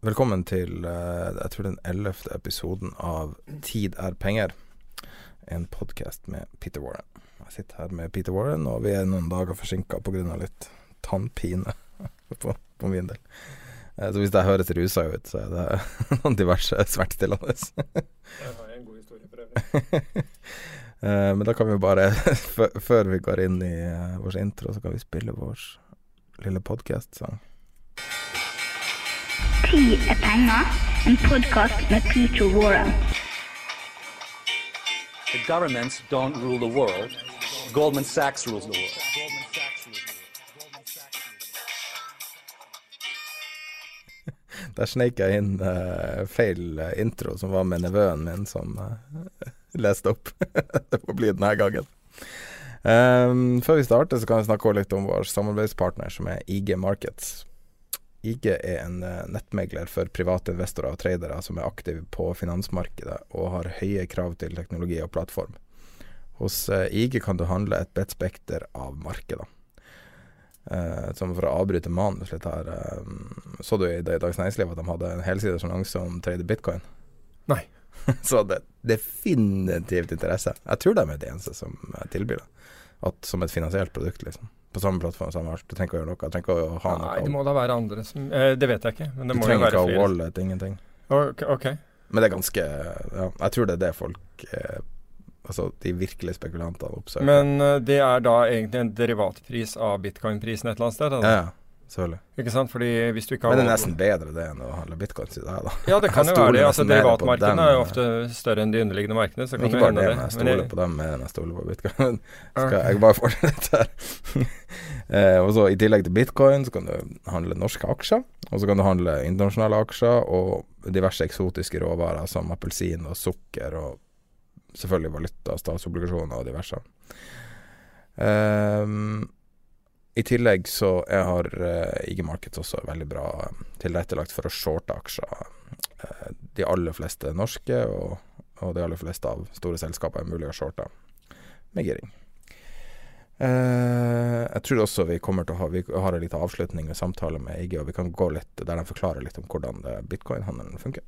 Velkommen til eh, jeg tror den ellevte episoden av Tid er penger. En podkast med Peter Warren. Jeg sitter her med Peter Warren, og vi er noen dager forsinka pga. litt tannpine på, på min del. Eh, Så hvis jeg høres rusa ut, så er det noen diverse smertestillende. Jeg har en god historie for øvrig. Eh, Men da kan vi bare, før- vi går inn i vår intro, så kan vi spille vår lille podkast-sang. Tid er penger, en podkast med Peter Warren. The governments don't rule the world. Goldman Sachs rules the world. Der sneik jeg inn uh, feil eh, intro, som var med nevøen min som uh, leste opp. det får bli denne gangen. Um, før vi starter, så kan vi snakke litt om vår samarbeidspartner, som er IG Markets. IG er en eh, nettmegler for private investorer og tradere som er aktive på finansmarkedet og har høye krav til teknologi og plattform. Hos eh, IG kan du handle et bredt spekter av markeder. Eh, som for å avbryte manus litt her eh, Så du i Dagens Næringsliv at de hadde en helsides annonse om trade bitcoin? Nei. Så det definitivt interesse. Jeg tror de er de eneste som eh, tilbyr det. At Som et finansielt produkt, liksom. På samme plattform, som alt. Du trenger ikke å gjøre noe. Du trenger ikke å ha noe. Nei, det må da være andre som eh, Det vet jeg ikke, men det du må jo trenger ikke å wallet, ingenting. Ok, ok. Men det er ganske Ja, jeg tror det er det folk eh, Altså de virkelige spekulantene oppsøker. Men uh, det er da egentlig en derivatpris av bitcoin-prisen et eller annet sted? ja, ja, selvfølgelig. Ikke sant? Fordi hvis du ikke har Men det er nesten bedre det enn å handle bitcoins i dag, da. Ja, det kan jo være det. Altså, Derivatmarkedene er jo eh, ofte større enn de underliggende markedene. Så kan ikke bare det, det. jeg stoler jeg- på dem mer enn jeg stoler på bitcoin. Skal, jeg bare fortsette her. eh, og så I tillegg til bitcoin så kan du handle norske aksjer. Og så kan du handle internasjonale aksjer og diverse eksotiske råvarer som appelsin og sukker og selvfølgelig valuta, statsobligasjoner og diverse. Ehm, I tillegg så jeg har uh, IG Markets også veldig bra eh, tilrettelagt for å shorte aksjer. Uh, de aller fleste norske, og, og de aller fleste av store selskaper er mulig å shorte med giring. Uh, jeg tror også vi kommer til å ha Vi har en liten avslutning med samtale med IG, og vi kan gå litt der de forklarer litt om hvordan bitcoin-handelen funker.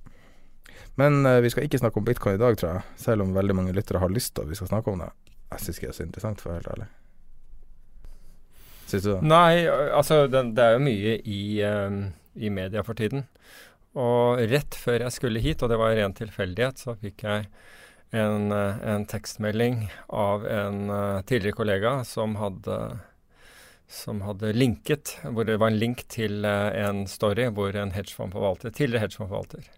Men eh, vi skal ikke snakke om bitcoin i dag, tror jeg. Selv om veldig mange lyttere har lyst til at vi skal snakke om det. Jeg syns ikke det er så interessant, for å være helt ærlig. Syns du? Nei, altså det, det er jo mye i, um, i media for tiden. Og rett før jeg skulle hit, og det var ren tilfeldighet, så fikk jeg en, eh, en tekstmelding av en uh, tidligere kollega som hadde som hadde linket, hvor det var en link til uh, en story hvor en hedgefondforvalter, tidligere hedgefondforvalter,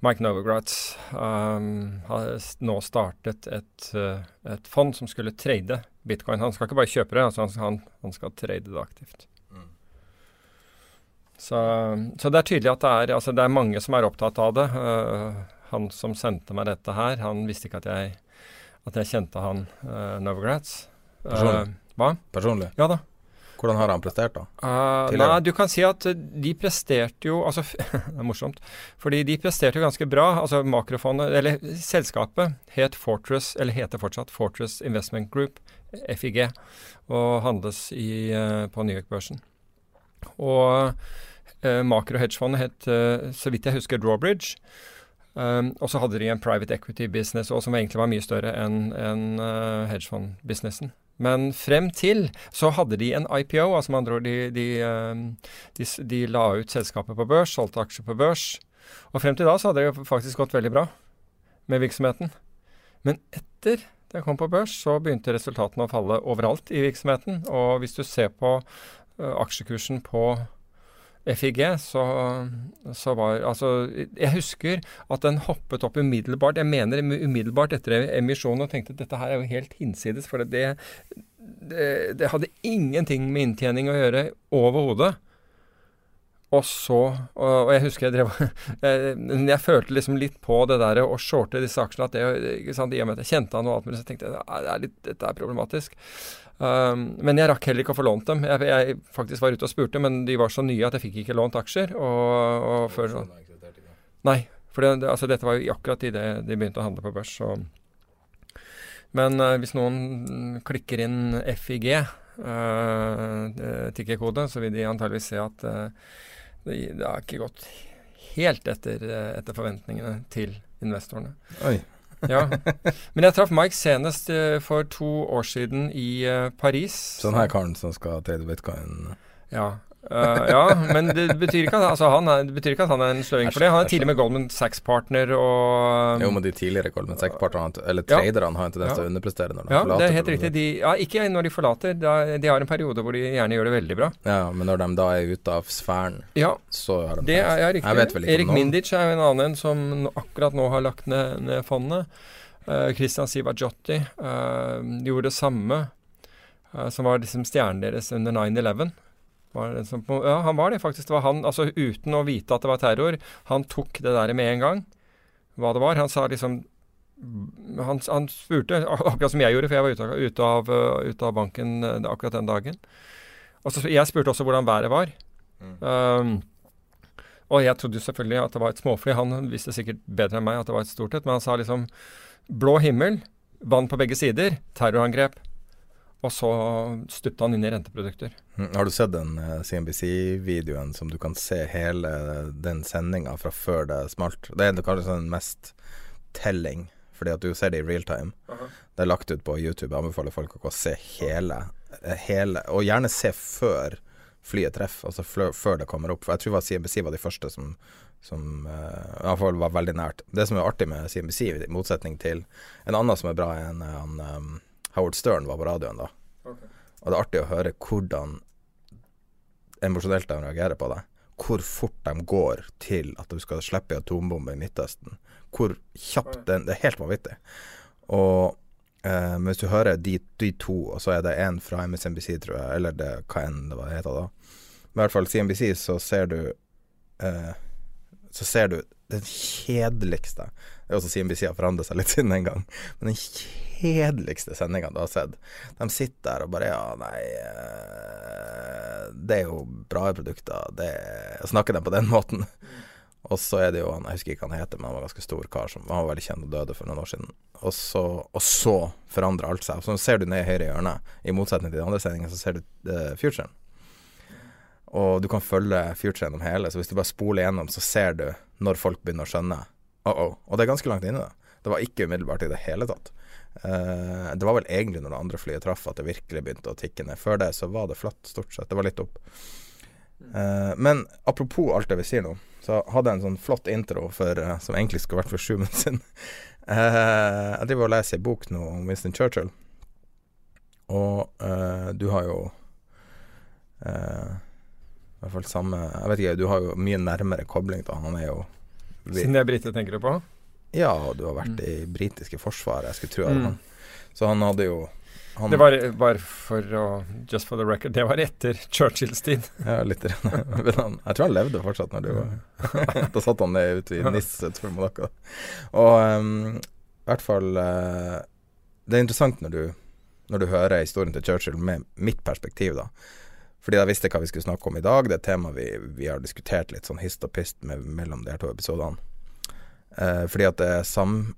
Mike Novogratz, um, har nå startet et, eh, et fond som skulle trade bitcoin. Han skal ikke bare kjøpe det, altså han, han, han skal trade det aktivt. Så, så det er tydelig at det er, altså det er mange som er opptatt av det. Uh, han som sendte meg dette her, han visste ikke at jeg, at jeg kjente han uh, Novogratz. Personlig? Uh, hva? Personlig. Ja da. Hvordan har han prestert, da? Uh, nei, du kan si at eh, de presterte jo Altså, det er morsomt. Fordi de presterte jo ganske bra. Altså makrofondet, eller selskapet, het Fortress, eller heter fortsatt Fortress Investment Group, FIG, og handles i, uh, på New York-børsen. Og uh, makro-hedgefondet het, uh, så vidt jeg husker, Drawbridge. Um, og så hadde de en private equity business også, som egentlig var mye større enn en, eh, hedgefond-businessen. Men frem til så hadde de en IPO, altså med andre ord de, de, eh, de, de la ut selskapet på børs, solgte aksjer på børs. Og frem til da så hadde det faktisk gått veldig bra med virksomheten. Men etter det kom på børs, så begynte resultatene å falle overalt i virksomheten. Og hvis du ser på aksjekursen på FIG, så, så var Altså, jeg husker at den hoppet opp umiddelbart. Jeg mener umiddelbart etter emisjonen og tenkte at dette her er jo helt hinsides. For det, det, det hadde ingenting med inntjening å gjøre overhodet. Og så og, jeg husker jeg drev men jeg følte liksom litt på det der å shorte disse aksjene. At det, ikke sant, I og med at jeg kjente han og alt mulig, så tenkte jeg at det dette er problematisk. Um, men jeg rakk heller ikke å få lånt dem. Jeg, jeg faktisk var ute og spurte, men de var så nye at jeg fikk ikke lånt aksjer. Og, og før så Nei. For det, det, altså, dette var jo akkurat idet de begynte å handle på børs. Så. Men uh, hvis noen klikker inn FIG, uh, tikkerkode, så vil de antageligvis se at uh, det, det har ikke gått helt etter, eh, etter forventningene til investorene. Oi. Ja. Men jeg traff Mike senest eh, for to år siden i eh, Paris. Sånn her karen som skal trade bitcoin. Ja. Eh, ja, men det betyr, at, altså, han er, det betyr ikke at han er en sløving for det. Han er tidligere med Goldman Sachs-partner og Jo, men de tidligere Goldman Sachs-partnerne, eller Ja. traderne, har en tendens til Ja. å underprestere når de Ja, forlater. det er helt riktig. De, ja, ikke når de forlater. De har en periode hvor de gjerne gjør det veldig bra. Ja, men når de da er ute av sfæren, Ja, så har de det er er riktig. Jeg vet vel ikke Erik om noen. Mindic er jo en annen en som akkurat nå har lagt ned, ned fondet. Uh, Christian Sivajotti uh, gjorde det samme, eh, som var liksom stjernen deres under 9-11. Som Ja, han var det faktisk. Det var han, altså uten å vite at det var terror. Han tok det der med en gang, hva det var. Han sa liksom Han, han spurte, akkurat som jeg gjorde, for jeg var ute, av- ute, av, eh, ute av banken eh, akkurat den dagen. Og så, jeg spurte også hvordan været var. Um, og jeg trodde jo selvfølgelig at det var et småfly. Han visste sikkert bedre enn meg at det var et stort et, men han sa liksom blå himmel, vann på begge sider, terrorangrep. Og så stupte han inn i renteprodukter. Mm, Har du sett den eh, CNBC-videoen som du kan se hele den sendinga fra før det smalt? Det er kanskje sånn mest telling, fordi at du ser det i real time. Det er lagt ut på YouTube. Jeg anbefaler folk å gå og se hele, eh, hele Og gjerne se før flyet treffer, altså før, det kommer opp. For jeg tror CNBC var de første som, som uh, i hvert fall var veldig nært. Det som er artig med CNBC, i motsetning til en annen som er bra, er en, han, um, Howard Stern var på radioen da. Og det er artig å høre hvordan emosjonelt de reagerer på det. Hvor fort de går til at du skal slippe en atombombe i Midtøsten. Hvor kjapt den Det er helt vanvittig. Og eh, men hvis du hører de, de to, og så er det en fra MSNBC, tror jeg, eller det, hva enn det var det heter da. Men i hvert fall CNBC, så ser du eh, Så ser du den kjedeligste Det er også CNBC har forandret seg litt siden den gang. Men den kjedeligste sendinga du har sett. De sitter der og bare Ja, nei eh, Det er jo bra produkter. Det er, snakker de på den måten. Og så er det jo han Jeg husker ikke hva han heter, men han var ganske stor kar som han var veldig kjent og døde for noen år siden. Og så, og så forandrer alt seg. Så ser du ned i høyre hjørne, i motsetning til de andre sendingene, så ser du uh, futuren. Og du kan følge future gjennom hele, så hvis du bare spoler gjennom, så ser du når folk begynner å skjønne. Oh -oh. Og det er ganske langt inne, da. Det var ikke umiddelbart i det hele tatt. Eh, det var vel egentlig når det andre flyet traff at det virkelig begynte å tikke ned. Før det så var det flatt, stort sett. Det var litt opp. Uh, men apropos alt det vi sier nå, så hadde jeg en sånn flott intro for, uh, som egentlig skulle vært for sju minutter siden. Jeg driver og leser en bok nå om Winston Churchill, og du har jo i hvert fall samme Jeg vet ikke, du har jo mye nærmere kobling han. Han er jo Siden det er brite tenker du på? Ja, du har vært i britiske forsvaret, jeg skulle tro det. Mm. Så han hadde jo han, Det var bare for å Just for the record, det var etter Churchills tid. Ja, litt. Han, jeg tror han levde fortsatt når du var Da satt han ned ute i Nis utenfor Monaco. Og um, i hvert fall uh, Det er interessant når du, når du hører historien til Churchill med mitt perspektiv, da. Fordi jeg visste hva vi skulle snakke om i dag. Det er et tema vi, vi har diskutert litt sånn hist og pist med, mellom de her to episodene. Uh, fordi at det sam,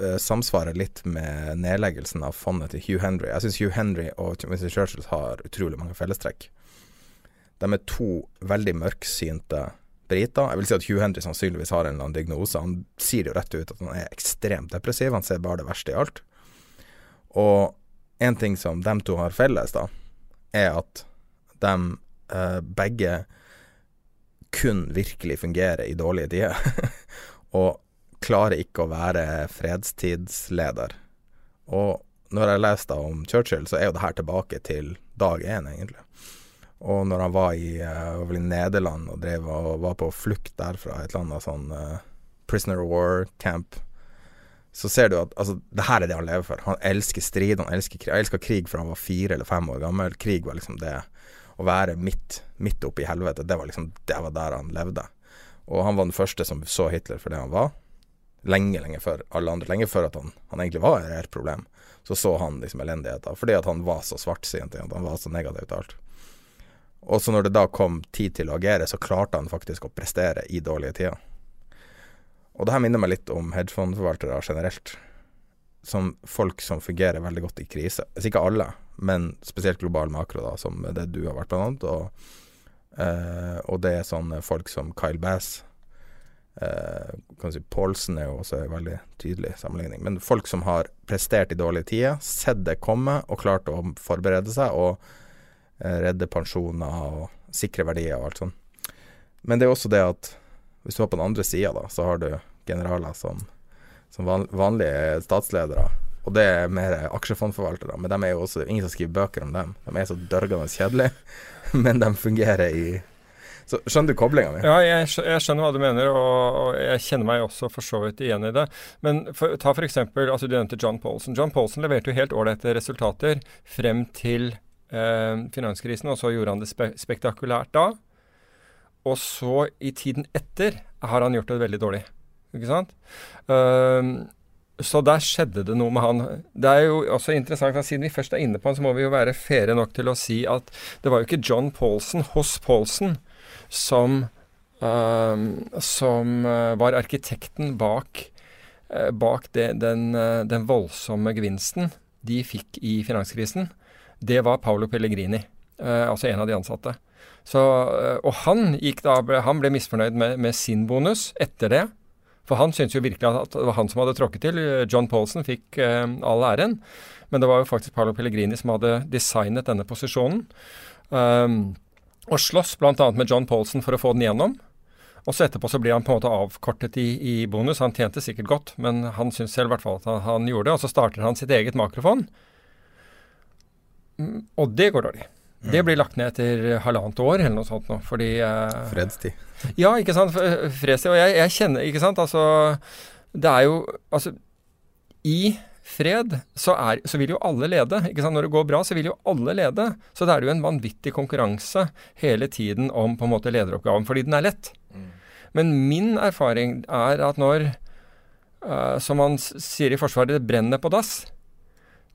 uh, samsvarer litt med nedleggelsen av fondet til Hugh Henry. Jeg syns Hugh Henry og Winston Churchill har utrolig mange fellestrekk. De er to veldig mørksynte briter. Jeg vil si at Hugh Henry sannsynligvis har en eller annen diagnose. Han sier jo rett ut at han er ekstremt depressiv. Han ser bare det verste i alt. Og en ting som de to har felles, da, er at de eh, begge kun virkelig fungerer i dårlige tider. og klarer ikke å være fredstidsleder. Og når jeg leste om Churchill, så er jo det her tilbake til dag én, egentlig. Og når han var i, uh, i Nederland og drev og var på flukt derfra, et eller annet sånn uh, prisoner of war camp, så ser du at altså, det her er det han lever for. Han elsker strid, han elsker krig. Han elska krig fra han var fire eller fem år gammel. Krig var liksom det. Å være midt, midt oppe i helvete, det var liksom Det var der han levde. Og han var den første som så Hitler for det han var. Lenge, lenge før alle andre. Lenge før at han, han egentlig var et reelt problem. Så så han liksom elendigheten. Fordi at han var så svartsynt, at han var så negativ til alt. Og så når det da kom tid til å agere, så klarte han faktisk å prestere i dårlige tider. Og det her minner meg litt om hedgefondforvaltere generelt. Som folk som fungerer veldig godt i krise. Altså ikke alle, men spesielt global makro, da, som det du har vært blant annet. Og, eh, og det er sånne folk som Kyle Bass. Eh, kan si Paulsen er jo også en veldig tydelig sammenligning. Men folk som har prestert i dårlige tider, sett det komme og klart å forberede seg og eh, redde pensjoner og sikre verdier og alt sånt. Men det er også det at hvis du er på den andre sida, da, så har du generaler som, som vanlige statsledere. Og det er mer aksjefondforvaltere. Men de er jo også ingen som skriver bøker om dem. De er så dørgende kjedelige, men de fungerer i så Skjønner du koblinga mi? Ja, jeg, jeg, skjønner hva du mener, og, og, jeg kjenner meg også for så vidt igjen i det. Men for, ta f.eks. Altså, du nevnte John Paulson. John Paulson leverte jo helt ålreite resultater frem til eh, finanskrisen, og så gjorde han det spe spektakulært da. Og så, i tiden etter, har han gjort det veldig dårlig. Ikke sant? Um, så der skjedde det noe med han. Det er jo også interessant at siden vi først er inne på han, så må vi jo være fære nok til å si at det var jo ikke John Paulson hos Paulson som, uh, som uh, var arkitekten bak, uh, bak det, den, eh, den, voldsomme gevinsten de fikk i finanskrisen. Det var Paolo Pellegrini, altså en av de ansatte. Så, og han, da, han ble misfornøyd med, med sin bonus etter det. For han syntes jo virkelig at det var han som hadde tråkket til. John Paulson fikk eh, all æren. Men det var jo faktisk Paolo Pellegrini som hadde designet denne posisjonen. Um, og slåss bl.a. med John Paulson for å få den gjennom. Og så etterpå så blir han på en måte avkortet i, i bonus. Han tjente sikkert godt, men han syns selv i hvert fall at han, han, gjorde det. Og så starter han sitt eget makrofond. Mm, og det går dårlig. Mm. Det blir lagt ned etter halvannet år eller noe sånt nå, fordi eh, Fredstid. Ja, ikke sant. Eh, fredstid. Og jeg, jeg, kjenner, ikke sant. Altså, det er jo Altså, i fred så, er, så vil jo alle lede. ikke sant? Når det går bra, så vil jo alle lede. Så det er jo en vanvittig konkurranse hele tiden om på en måte lederoppgaven, fordi den er lett. Mm. Men min erfaring er at når, uh, som man sier i Forsvaret, det brenner på dass,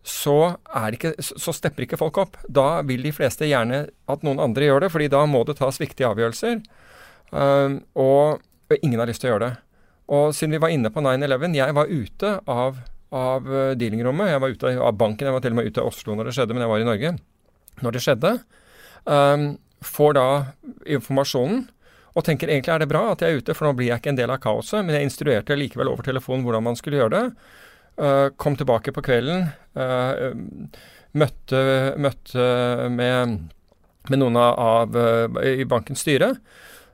så, ikke, så, stepper ikke folk opp. Da vil de fleste gjerne at noen andre gjør det, fordi da må det tas viktige avgjørelser. Uh, og, og, ingen har lyst til å gjøre det. Og siden vi var inne på 9-11 Jeg var ute av, av uh, dealingrommet. Jeg var ute av banken. Jeg var til og med ute av Oslo når det skjedde, men jeg var i Norge når det skjedde. Um, får da informasjonen og tenker egentlig er det bra at jeg er ute, for nå blir jeg ikke en del av kaoset. Men jeg instruerte likevel over telefonen hvordan man skulle gjøre det. Uh, kom tilbake på kvelden. Uh, møtte, møtte med, med, noen av av, i bankens styre.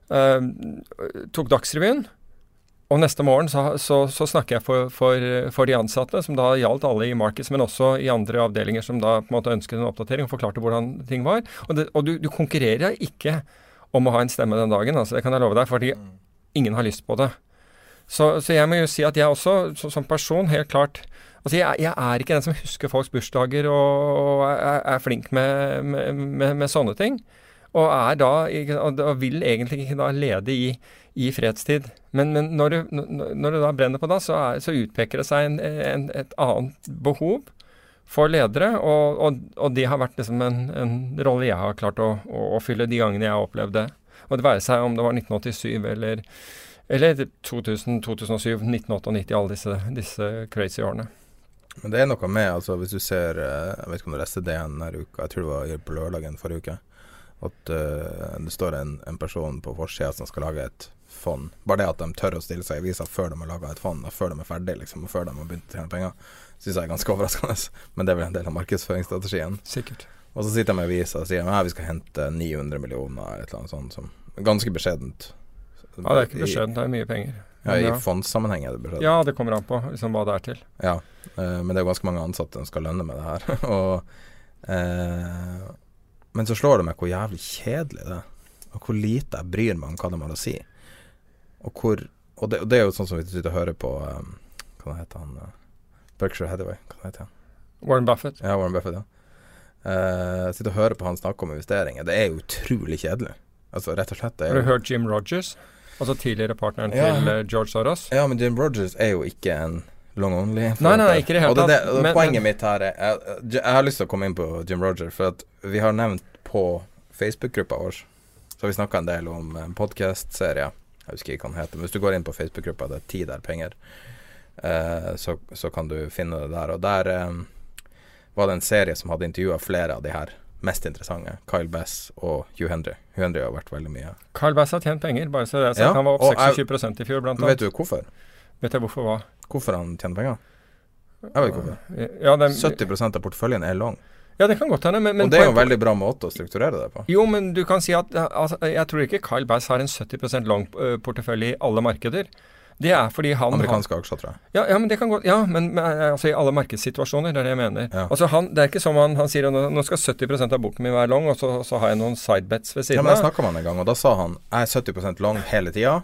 Uh, tok Dagsrevyen. Og neste morgen så, så, så snakker jeg for, for, for, de ansatte, som da gjaldt alle i Markets, men også i andre avdelinger som da på en måte ønsket en oppdatering og forklarte hvordan ting var. Og, det, og du, du, konkurrerer ikke om å ha en stemme den dagen, altså, det kan jeg love deg, fordi ingen har lyst på det. Så, så jeg må jo si at jeg også, som person, helt klart Altså, jeg, jeg, er ikke den som husker folks bursdager og, og er, er, flink med, med, med, med sånne ting. Og, er da, og vil egentlig ikke da lede i, i fredstid. Men, men når, det, når, det, da brenner på da, så, er, så utpeker det seg en, en, et annet behov for ledere. Og, og, og det har vært liksom en, en, rolle jeg har klart å, å, å, fylle de gangene jeg har opplevd det. Og det være seg om det var 1987 eller, eller 2000, 2007, 1998, alle disse, disse crazy årene. Men det er noe med, altså hvis du ser eh, Jeg vet ikke om du leste det denne uka, jeg tror det var på lørdagen forrige uke At uh, det står en, en person på forsida som skal lage et fond. Bare det at de tør å stille seg i avisa før de har laga et fond, og før de er ferdig, liksom, og før de har begynt å tjene penger, syns jeg er ganske overraskende. Men det er vel en del av markedsføringsstrategien. Sikkert. Og så sitter de med avisa og sier at vi skal hente 900 millioner eller et eller annet sånt. Som, ganske beskjedent. Ja, det er ikke beskjedent, det er mye penger. Ja, I Ja. fondssammenheng er det beskjedent. Ja, det kommer an på liksom, hva det er til. Ja, eh, men det er jo ganske mange ansatte som skal lønne med det her. og, eh, men så slår det meg hvor jævlig kjedelig det er. Og hvor lite jeg bryr meg om hva de har å si. Og hvor Og det, og det er jo sånn som vi sitter og hører på um, Hva heter han? uh, Berkshire Hathaway. Hva heter han? Warren Buffett. Ja, Warren Buffett, ja. Uh, sitter og hører på han snakke om investeringer. Det er jo utrolig kjedelig. Altså rett og slett. Har du hørt Jim Rogers? Altså tidligere partneren Ja. til eh, George Soros? ja, men Jim Rogers er jo ikke en long only. Nei, nei, ikke det helt og det, det, Men- poenget men- mitt her er jeg, jeg har lyst til å komme inn på Jim Rogers, for at vi har nevnt på Facebook-gruppa vår Så har vi snakka en del om en podkast-serie. Jeg husker ikke hva den heter, men hvis du går inn på Facebook-gruppa, det er Tid er penger, eh, så, så kan du finne det der. Og der eh, var det en serie som hadde intervjua flere av de her mest interessante. Kyle Bass og Hugh Henry. Hugh Henry har vært veldig mye. Kyle Bass har tjent penger, bare så det er sagt. Ja, Han var opp 26 i fjor, blant Men vet du hvorfor? Vet jeg hvorfor hva? Hvorfor han tjener penger? Jeg vet ikke hvorfor. Ja, det, 70 av porteføljen er long. Ja, det kan godt hende, men, men og det er jo en veldig bra måte å strukturere det på. Jo, men du kan si at altså, Jeg tror ikke Kyle Bass har en 70 lang eh, portefølje i alle markeder. Det er fordi han Amerikanske aksjer, tror jeg. Ja, ja, men det kan godt Ja, men, men altså i alle markedssituasjoner, det er det jeg mener. Ja. Altså han, Det er ikke som han, han sier nå skal 70% av boken min være long, og så, så har jeg noen sidebets ved Ja, siden men jeg av. snakka med han en gang, og da sa han jeg er 70% long hele tida.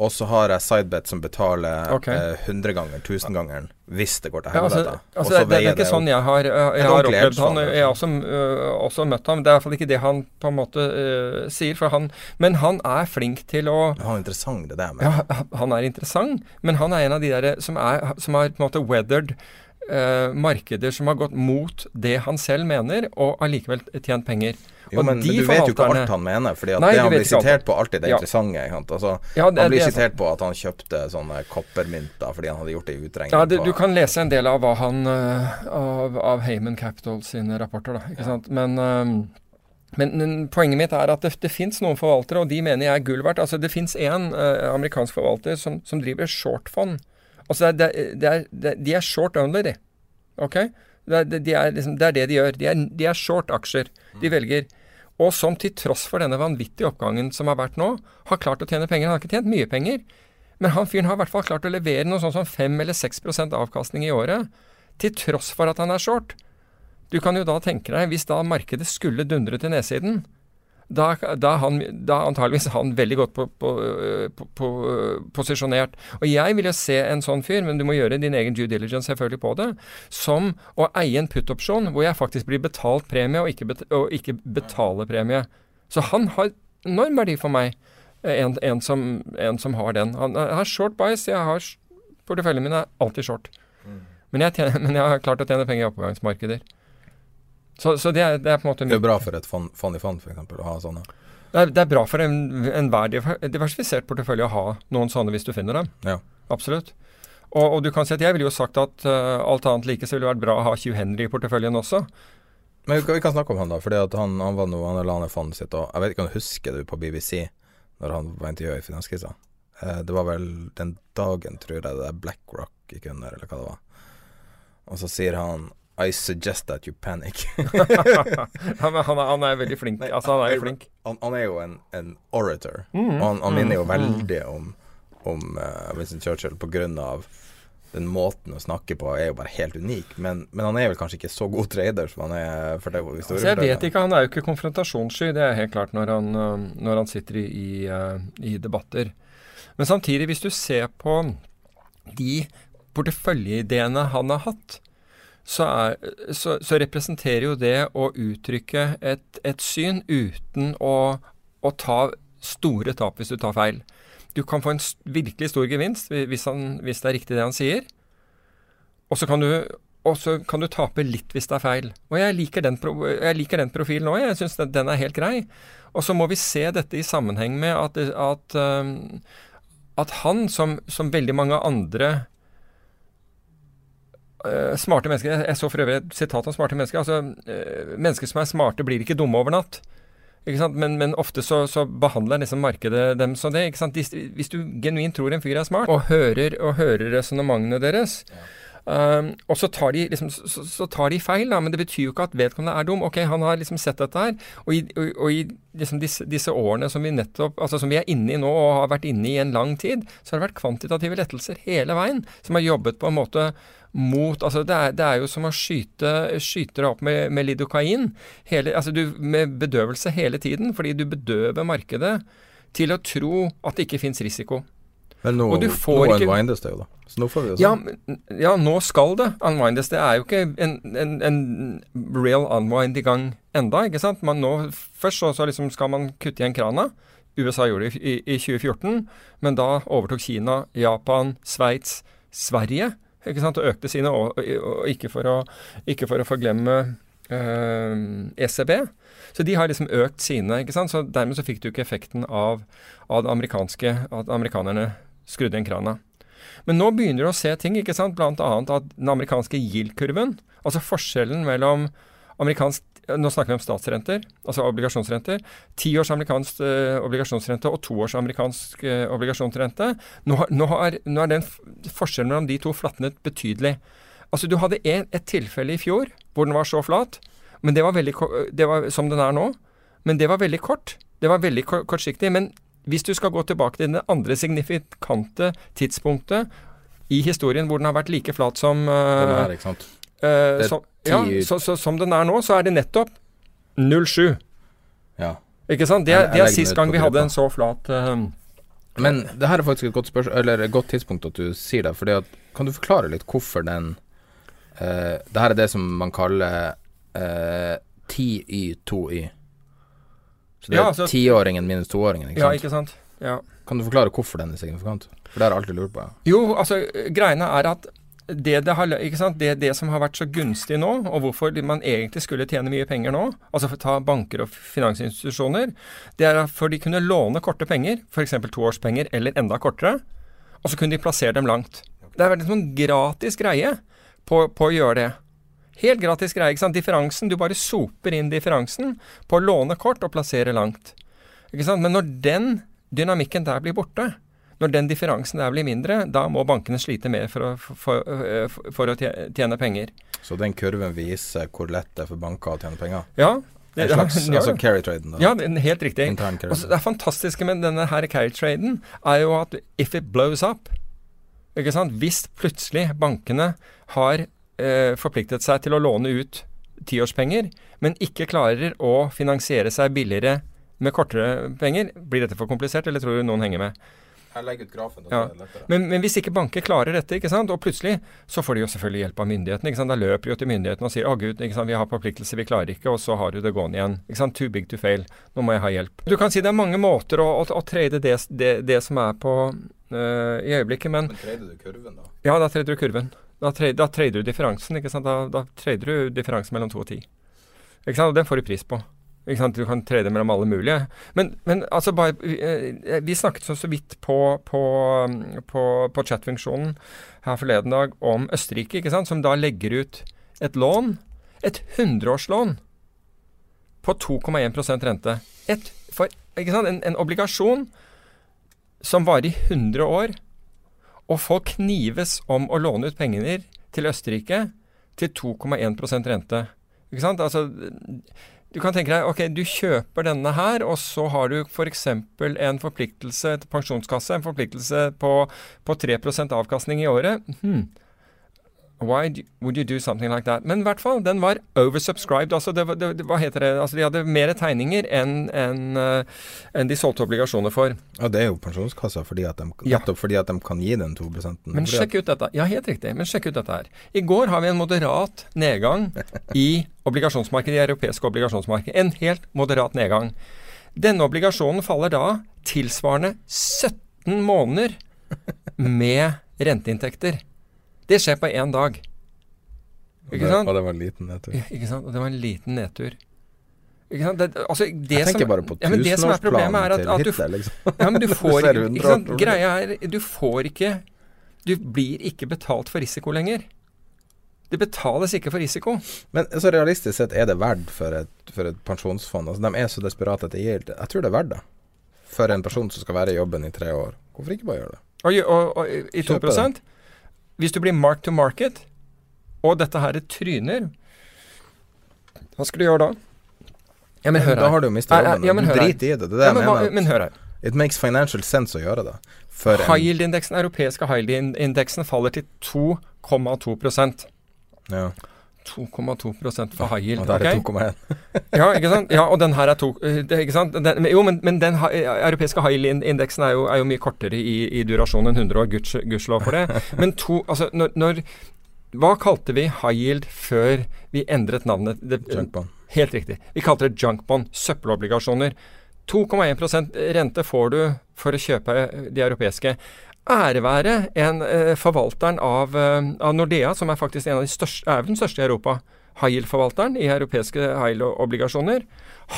Og så har jeg sidebet som betaler Ok. eh, 100 ganger, 1000 ganger hvis det går til Ja, altså, altså det, det, det er ikke sånn jeg har, jeg, jeg har opplevd han. Jeg har også, uh, også møtt ham. Det er i hvert fall ikke det han på en måte uh, sier. Han, men han er flink til å Han er interessant, det der med Ja, han er interessant, men han er en av de der som, er, som har på en måte weathered øh, markeder som har gått mot det han selv mener, og allikevel tjent penger. Jo, og men, men du vet jo ikke alt han mener, Fordi Nei, det han blir sitert på, alltid det Ja. interessante. Altså, Ja, det- han blir er sitert på at han kjøpte sånne koppermynter fordi han hadde gjort det i utregning. Ja, det, på- Du kan lese en del av han øh, av, av Heyman Capital sine rapporter, da. Ikke sant? Men, øhm, men, poenget mitt er at det, det fins noen forvaltere, og de mener jeg er gull verdt. Altså, det fins én amerikansk forvalter som, som driver shortfond. Altså, det, det, er, det, de er short only, de. Ok? Det de er liksom, det er det de gjør. De er, de er short aksjer. De velger. Og som til tross for denne vanvittige oppgangen som har vært nå, har klart å tjene penger. Han har ikke tjent mye penger, men han fyren har i hvert fall klart å levere noe sånn som 5 eller 6% avkastning i året, til tross for at han er short. Du kan jo da tenke deg, hvis da markedet skulle dundre til nedsiden, da, da, han, da antageligvis han veldig godt på, på, på, posisjonert. Og jeg vil jo se en sånn fyr, men du må gjøre din egen due diligence selvfølgelig på det, som å eie en put-opsjon hvor jeg faktisk blir betalt premie og ikke, bet, og ikke betaler premie. Så han har enorm verdi for meg, en, en, som, en som har den. Han har short buys. jeg har porteføljen min er alltid short. Men jeg, tjener, men jeg har klart å tjene penger i oppgangsmarkeder. Så, så det, er, det er på en måte Det er bra for et fond, fond i fond, f.eks., å ha sånne. det er, det er bra for en- enhver en diversifisert portefølje å ha noen sånne hvis du finner dem. Ja. Absolutt. Og, og du kan si at jeg ville jo sagt at uh, alt annet like så ville det vært bra å ha Hugh Henry i porteføljen også. Men vi kan, vi kan snakke om han, da. For han, han var noe, han la ned fondet sitt. Og jeg vet ikke om du husker det på BBC når han var intervjua i finanskrisa. Eh, det var vel den dagen, tror jeg, det der BlackRock gikk under, eller hva det var. Og så sier han I suggest that you panic. Han, er, han er veldig flink. Altså, han er jo flink. Han, han er jo en, en orator, Mm. og han, han minner jo veldig om, om uh, Winston Churchill på grunn av den måten å snakke på er jo bare helt unik. Men, men han er vel kanskje ikke så god trader som han er for det altså, jeg vet ikke, Han er jo ikke konfrontasjonssky, det er helt klart når han, øh, når han sitter i, i, øh, i debatter. Men samtidig, hvis du ser på de porteføljeideene han har hatt, så, er, så, så representerer jo det å uttrykke et, et syn uten å, å ta store tap hvis du tar feil. Du kan få en virkelig stor gevinst hvis, han, hvis det er riktig det han sier. Og så kan du og så kan du tape litt hvis det er feil. Og jeg liker den, pro jeg liker den profilen òg. Jeg syns den, er helt grei. Og så må vi se dette i sammenheng med at, at, at han, som, som veldig mange andre smarte mennesker Jeg, så for øvrig et sitat om smarte mennesker. Altså, uh, mennesker som er smarte, blir ikke dumme over natt. Men, men ofte så, så behandler liksom markedet dem som det. Hvis, hvis du genuint tror en fyr er smart, og hører, og hører resonnementene deres um, og så tar, de, liksom, så, så tar de feil, da, men det betyr jo ikke at vedkommende er dum. Ok, han har liksom sett dette her, og i, og, og i liksom disse, disse årene som vi nettopp, altså som vi er inne i nå, og har vært inne i en lang tid, så har det vært kvantitative lettelser hele veien, som har jobbet på en måte mot altså det er, det er jo som å skyte, skyte deg opp med, med lidokain. Hele, altså du, med bedøvelse hele tiden, fordi du bedøver markedet til å tro at det ikke fins risiko. Men nå, nå ikke- unwindes det jo, da. Så nå får vi jo Ja, se. men- ja, nå skal det unwindes. Det er jo ikke en, en, en real unwind i gang enda, ikke sant. Man nå, først så, så liksom skal man kutte igjen krana. USA gjorde det i, i 2014, men da overtok Kina, Japan, Sveits, Sverige ikke sant, og økte sine, og, og, ikke, for å, ikke for å forglemme eh, ECB. Så de har liksom økt sine, ikke sant. Så dermed så fikk du ikke effekten av, av at amerikanerne skrudde igjen krana. Men nå begynner du å se ting, ikke sant. Annet at den amerikanske yield-kurven, altså forskjellen mellom amerikansk nå snakker vi om statsrenter, altså obligasjonsrenter. Tiårs amerikansk eh, obligasjonsrente og toårs amerikansk eh, obligasjonsrente. Nå, har, nå, har, nå er den forskjellen mellom de to flatnet betydelig. Altså Du hadde en, et tilfelle i fjor hvor den var så flat, men det var veldig, det var som den er nå. Men det var veldig kort. Det var veldig kort, kortsiktig. Men hvis du skal gå tilbake til det andre signifikante tidspunktet i historien hvor den har vært like flat som eh, Den her, ikke sant. Er som, ja, så, så, som den er nå, så er det nettopp 07. Ja. Ikke sant? Det, Jeg- jeg det er sist gang vi hadde en så flat uh, Men det her er faktisk et godt Eller et godt tidspunkt at du sier det. Fordi at, kan du forklare litt hvorfor den uh, Det her er det som man kaller uh, 10Y, 2Y. Så det Ja, er altså- tiåringen minus toåringen, ikke Ja, ikke sant? Ja. Kan du forklare hvorfor den er signifikant? For det har jeg alltid lurt på. Jo, altså, greiene er at det, det, har? Det, det som har vært så gunstig nå, og hvorfor man egentlig skulle tjene mye penger nå, altså for å ta banker og finansinstitusjoner, det er for de kunne låne korte penger, f.eks. toårspenger eller enda kortere, og så kunne de plassere dem langt. Det er vært en gratis greie på, på å gjøre det. Helt gratis greie. ikke sant? Differansen, du bare soper inn differansen på å låne kort og plassere langt. Ikke sant? Men når den dynamikken der blir borte, når den differansen der blir mindre, da må bankene slite mer for å, for, for, for å tjene penger. Så den kurven viser hvor lett det er for banker å tjene penger? Ja, det, En slags ja, altså carry-traden, ja, helt riktig. Intern carry Og så det fantastiske med denne her carry-traden er jo at if it blows up ikke sant? Hvis plutselig bankene har eh, forpliktet seg til å låne ut tiårspenger, men ikke klarer å finansiere seg billigere med kortere penger, blir dette for komplisert, eller tror du noen henger med? Jeg legger ut grafen, Ja. Men, men hvis ikke banker klarer dette, ikke sant, og plutselig så får de jo selvfølgelig hjelp av myndighetene. ikke sant, Da løper de jo til myndighetene og sier 'Å gud, ikke sant, vi har forpliktelser, vi klarer ikke', og så har du det gående igjen. ikke sant, Too big to fail. Nå må jeg ha hjelp. Du kan si det er mange måter å, å, å trade det, det, det som er på øh, i øyeblikket, men Men trader du kurven, da? ja, da trader du kurven. Da, tra da trader du differansen, ikke sant. Da, da trader du differansen mellom 2 og 10. Ikke sant, og den får du pris på. Ikke sant? Du kan trade mellom alle mulige. Men, men altså bare eh, Vi snakket så, vidt på, på, på, på chatfunksjonen her forleden dag om Østerrike, ikke sant? som da legger ut et lån, et hundreårslån, på 2,1% rente. Et, for, ikke sant? En, en obligasjon som varer i 100 år, og folk knives om å låne ut penger til Østerrike til 2,1% rente. Ikke sant? Altså, du kan tenke deg, ok, du kjøper denne her, og så har du f.eks. en forpliktelse til pensjonskasse, en forpliktelse på, på 3% avkastning i året. Hmm. Why do, would you do something like that? Men i hvert fall, den var oversubscribed. altså det, det, det, Hva heter det? Altså De hadde mer tegninger enn en, eh, enn de solgte obligasjoner for. Ja, det er jo pensjonskassa fordi at de, Ja. nettopp fordi at de kan gi den 2% Men sjekk ut dette. Ja, helt riktig. Men sjekk ut dette her. I går har vi en moderat nedgang i obligasjonsmarkedet, i europeiske obligasjonsmarked. En helt moderat nedgang. Denne obligasjonen faller da tilsvarende 17 måneder med renteinntekter. Det skjer på én dag. Ikke sant? Og det var en liten nedtur. Ja, Ikke sant? Og det var en liten nedtur. Ikke sant? Det, altså, det Jeg tenker som, bare på tusenårsplanen ja, til at du, Hitler, liksom. ja, men du får ikke? Greia er, du får ikke Du blir ikke betalt for risiko lenger. Det betales ikke for risiko. Men så realistisk sett, er det verdt for et, for et pensjonsfond? Altså, de er så desperate at det gir Jeg tror det er verdt det. For en person som skal være i jobben i tre år. Hvorfor ikke bare gjøre det? Og, og, og i 2 Kjøpe det. Hvis du blir mark to market, og dette her tryner Hva skal du gjøre da? Ja, men hør her. da har du jo mista Ja, ja, jobben. ja, men du driter i det. Det er Ja, men, hva, mener. men hør her. It makes financial sense å gjøre det. For High yield-indeksen, europeiske high yield-indeksen faller til 2,2% ja. 2,2% for high yield. Og der er okay? 2,1. Ja, ikke sant? Ja, og den her er to eh, Ikke sant? Den, jo, men, men den ha- europeiske high yield-indeksen er, er jo mye kortere i, i durasjon enn 100 år, guds- gudskjelov for det. Men to Altså, når, når Hva kalte vi high yield før vi endret navnet? Det, Junkbond. Helt riktig. Vi kalte det junkbond, søppelobligasjoner. 2,1 rente får du for å kjøpe de europeiske. Ære være eh, forvalteren av, eh, av Nordea, som er faktisk en av de største, er den største i Europa. High yield-forvalteren i europeiske high yield-obligasjoner.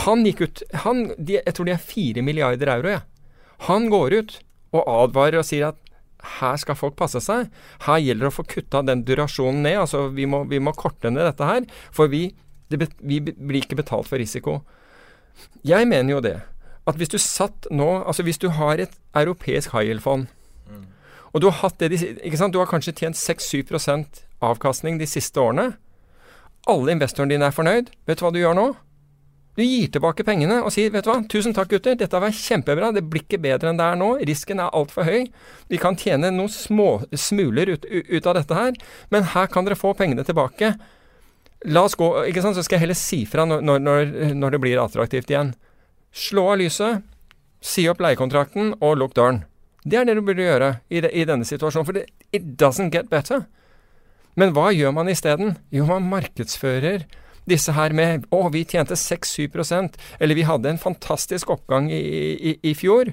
Han gikk ut han, de, Jeg tror de er fire milliarder euro, jeg. Han går ut og advarer og sier at her skal folk passe seg. Her gjelder det å få kutta den durasjonen ned. altså Vi må, vi må korte ned dette her. For vi, det, vi blir ikke betalt for risiko. Jeg mener jo det. At hvis du satt nå Altså hvis du har et europeisk high og du har de? Du har kanskje tjent 6-7 avkastning de siste årene. Alle investorene dine er fornøyd. Vet du hva du gjør nå? Du gir tilbake pengene og sier vet du hva, tusen takk gutter, dette var kjempebra, det blir ikke bedre enn det er nå, risken er altfor høy. Vi kan tjene noen små smuler ut, ut av dette her, men her kan dere få pengene tilbake. La oss gå, ikke sant, så skal jeg heller si fra når, når, når det blir attraktivt igjen. Slå av lyset, si opp leiekontrakten og lukk døren. Det er det du burde gjøre i, de, i denne situasjonen, for det, it doesn't get better. Men hva gjør man isteden? Jo, man markedsfører disse her med Å, vi tjente 6-7 eller vi hadde en fantastisk oppgang i, i, i fjor.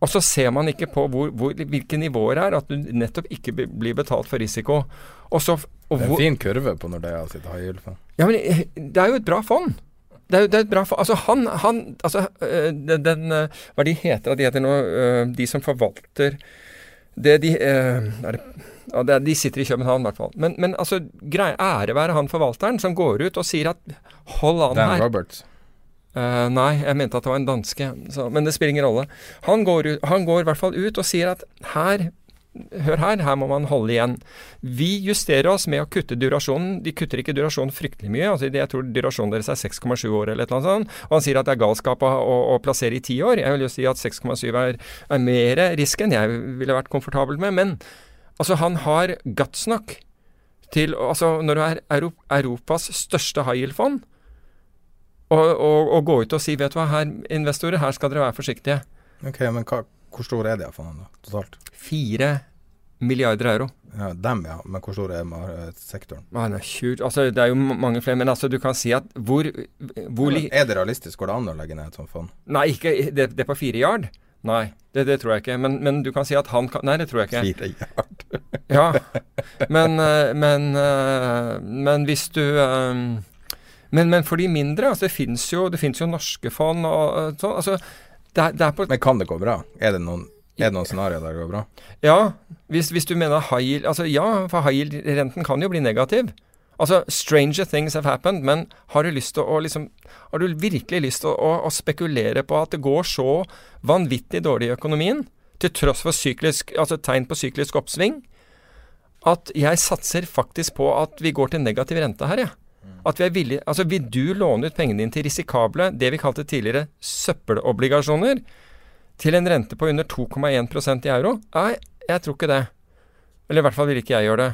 Og så ser man ikke på hvor, hvor, hvilke nivåer det er, at du nettopp ikke blir betalt for risiko. Og så og Det er en fin kurve på Nordea sitt high yield-fond. ja, men eh, det er jo et bra fond. Det er det er et bra for, Altså, han, han Altså, øh, den, den øh, Hva de heter de heter nå? øh, De som forvalter det de det, ja, De sitter i København, i hvert fall. Men, men altså, grei, ære være han forvalteren som går ut og sier at hold an Dan her. Roberts. Uh, nei, jeg mente at det var en danske, så, men det spiller ingen rolle. Han går, ut, han går i hvert fall ut og sier at her Hør her, her må man holde igjen. Vi justerer oss med å kutte durasjonen. De kutter ikke durasjonen fryktelig mye. altså Jeg tror durasjonen deres er 6,7 år eller et eller annet sånt. Og han sier at det er galskap å, å, å plassere i ti år. Jeg vil jo si at 6,7 er, er mer risk enn jeg ville vært komfortabel med. Men altså, han har guts nok til Altså, når du er Euro, Europas største high yield-fond, og, og, og gå ut og si vet du hva, her, investorer, her skal dere være forsiktige. Ok, men hva, hvor stor er de fondene da, totalt? Fire milliarder euro. Ja, dem, ja. Men hvor stor er mar- sektoren? Man nei, tjur, altså, det er jo mange flere, men altså, du kan si at hvor, hvor li- Er det realistisk? Går det an å legge ned et sånt fond? Nei, ikke det, det på fire yard? Nei, det, det tror jeg ikke. Men, men du kan si at han kan Nei, det tror jeg ikke. Fire yard. Ja, men, eh, men, eh, men hvis du eh, men, men for de mindre, altså det fins jo, jo norske fond og eh, sånn. Altså, det det på Men kan det gå bra? Er det noen, er det noen scenarioer der det går bra? Ja, hvis, hvis du mener high yield Altså ja, for high yield-renten kan jo bli negativ. Altså, stranger things have happened, men har du lyst til å liksom Har du virkelig lyst til å, å, spekulere på at det går så vanvittig dårlig i økonomien, til tross for syklisk, altså tegn på syklisk oppsving, at jeg satser faktisk på at vi går til negativ rente her, jeg. At vi er villige Altså, vil du låne ut pengene dine til risikable, det vi kalte tidligere søppelobligasjoner, til en rente på under 2,1% i euro? Nei, jeg tror ikke det. Eller i hvert fall vil ikke jeg gjøre det.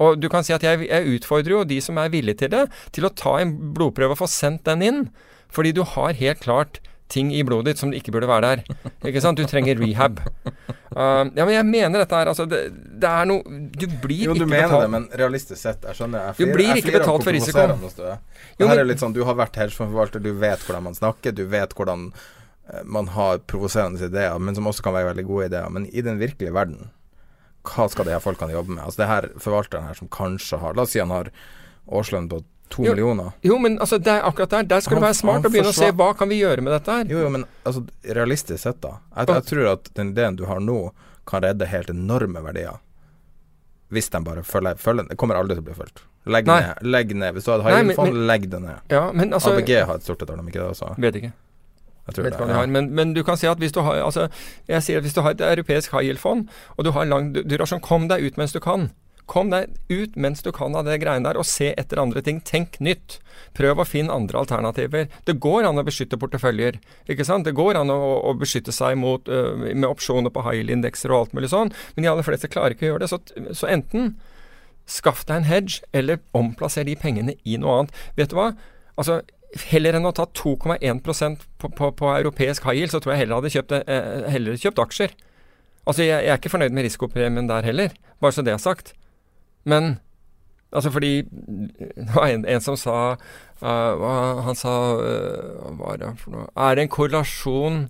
Og du kan si at jeg, jeg utfordrer jo de som er villige til det, til å ta en blodprøve og få sendt den inn. Fordi du har helt klart ting i blodet ditt som ikke burde være der. Ikke sant? Du trenger rehab. Uh, ja, men jeg mener dette her, altså det, det er noe Du blir Jo, du ikke mener det, men realistisk sett, jeg skjønner jeg Du blir ikke betalt for risiko. Det her er. Jo, litt sånn, Du har vært hedgefondforvalter, du vet hvordan man snakker, du vet hvordan eh, man har provoserende ideer, men som også kan være veldig gode ideer. Men i den virkelige verden, hva skal de her folkene jobbe med? Altså det her forvalteren her som kanskje har La oss si han har årslønn på to Jo. millioner. Jo, men altså, det er akkurat der. Der skal Han- du være smart og begynne å se hva kan vi gjøre med dette her. Jo, jo, men altså, realistisk sett, da. Jeg, jeg tror at den ideen du har nå, kan redde helt enorme verdier. hvis de bare følger, følger Det kommer aldri til å bli fulgt. Legg Nei. ned. Legg ned. Hvis du hadde men- legg det ned. Ja, men altså ABG har et stort et, de ikke det Altså. Vet ikke. Jeg tror Vet det. de har. Men, men du kan si at hvis du har altså, Jeg sier at hvis du har et europeisk high yield-fond, og du har lang durasjon, kom deg ut mens du kan. Kom deg ut mens du kan av det greiene der, og se etter andre ting. Tenk nytt. Prøv å finne andre alternativer. Det går an å beskytte porteføljer. ikke sant? Det går an å, å beskytte seg mot, uh, med opsjoner på high yield-indekser og alt mulig sånn, men de aller fleste klarer ikke å gjøre det. Så, så enten skaff deg en hedge, eller omplasser de pengene i noe annet. Vet du hva? Altså, Heller enn å ta 2,1 på, på, på europeisk high yield, så tror jeg heller hadde kjøpt, eh, heller kjøpt aksjer. Altså, jeg, jeg er ikke fornøyd med risikopremien der heller, bare så det er sagt. Men altså fordi Det var en, en som sa uh, Han sa uh, Hva var det for noe Er det en korrelasjon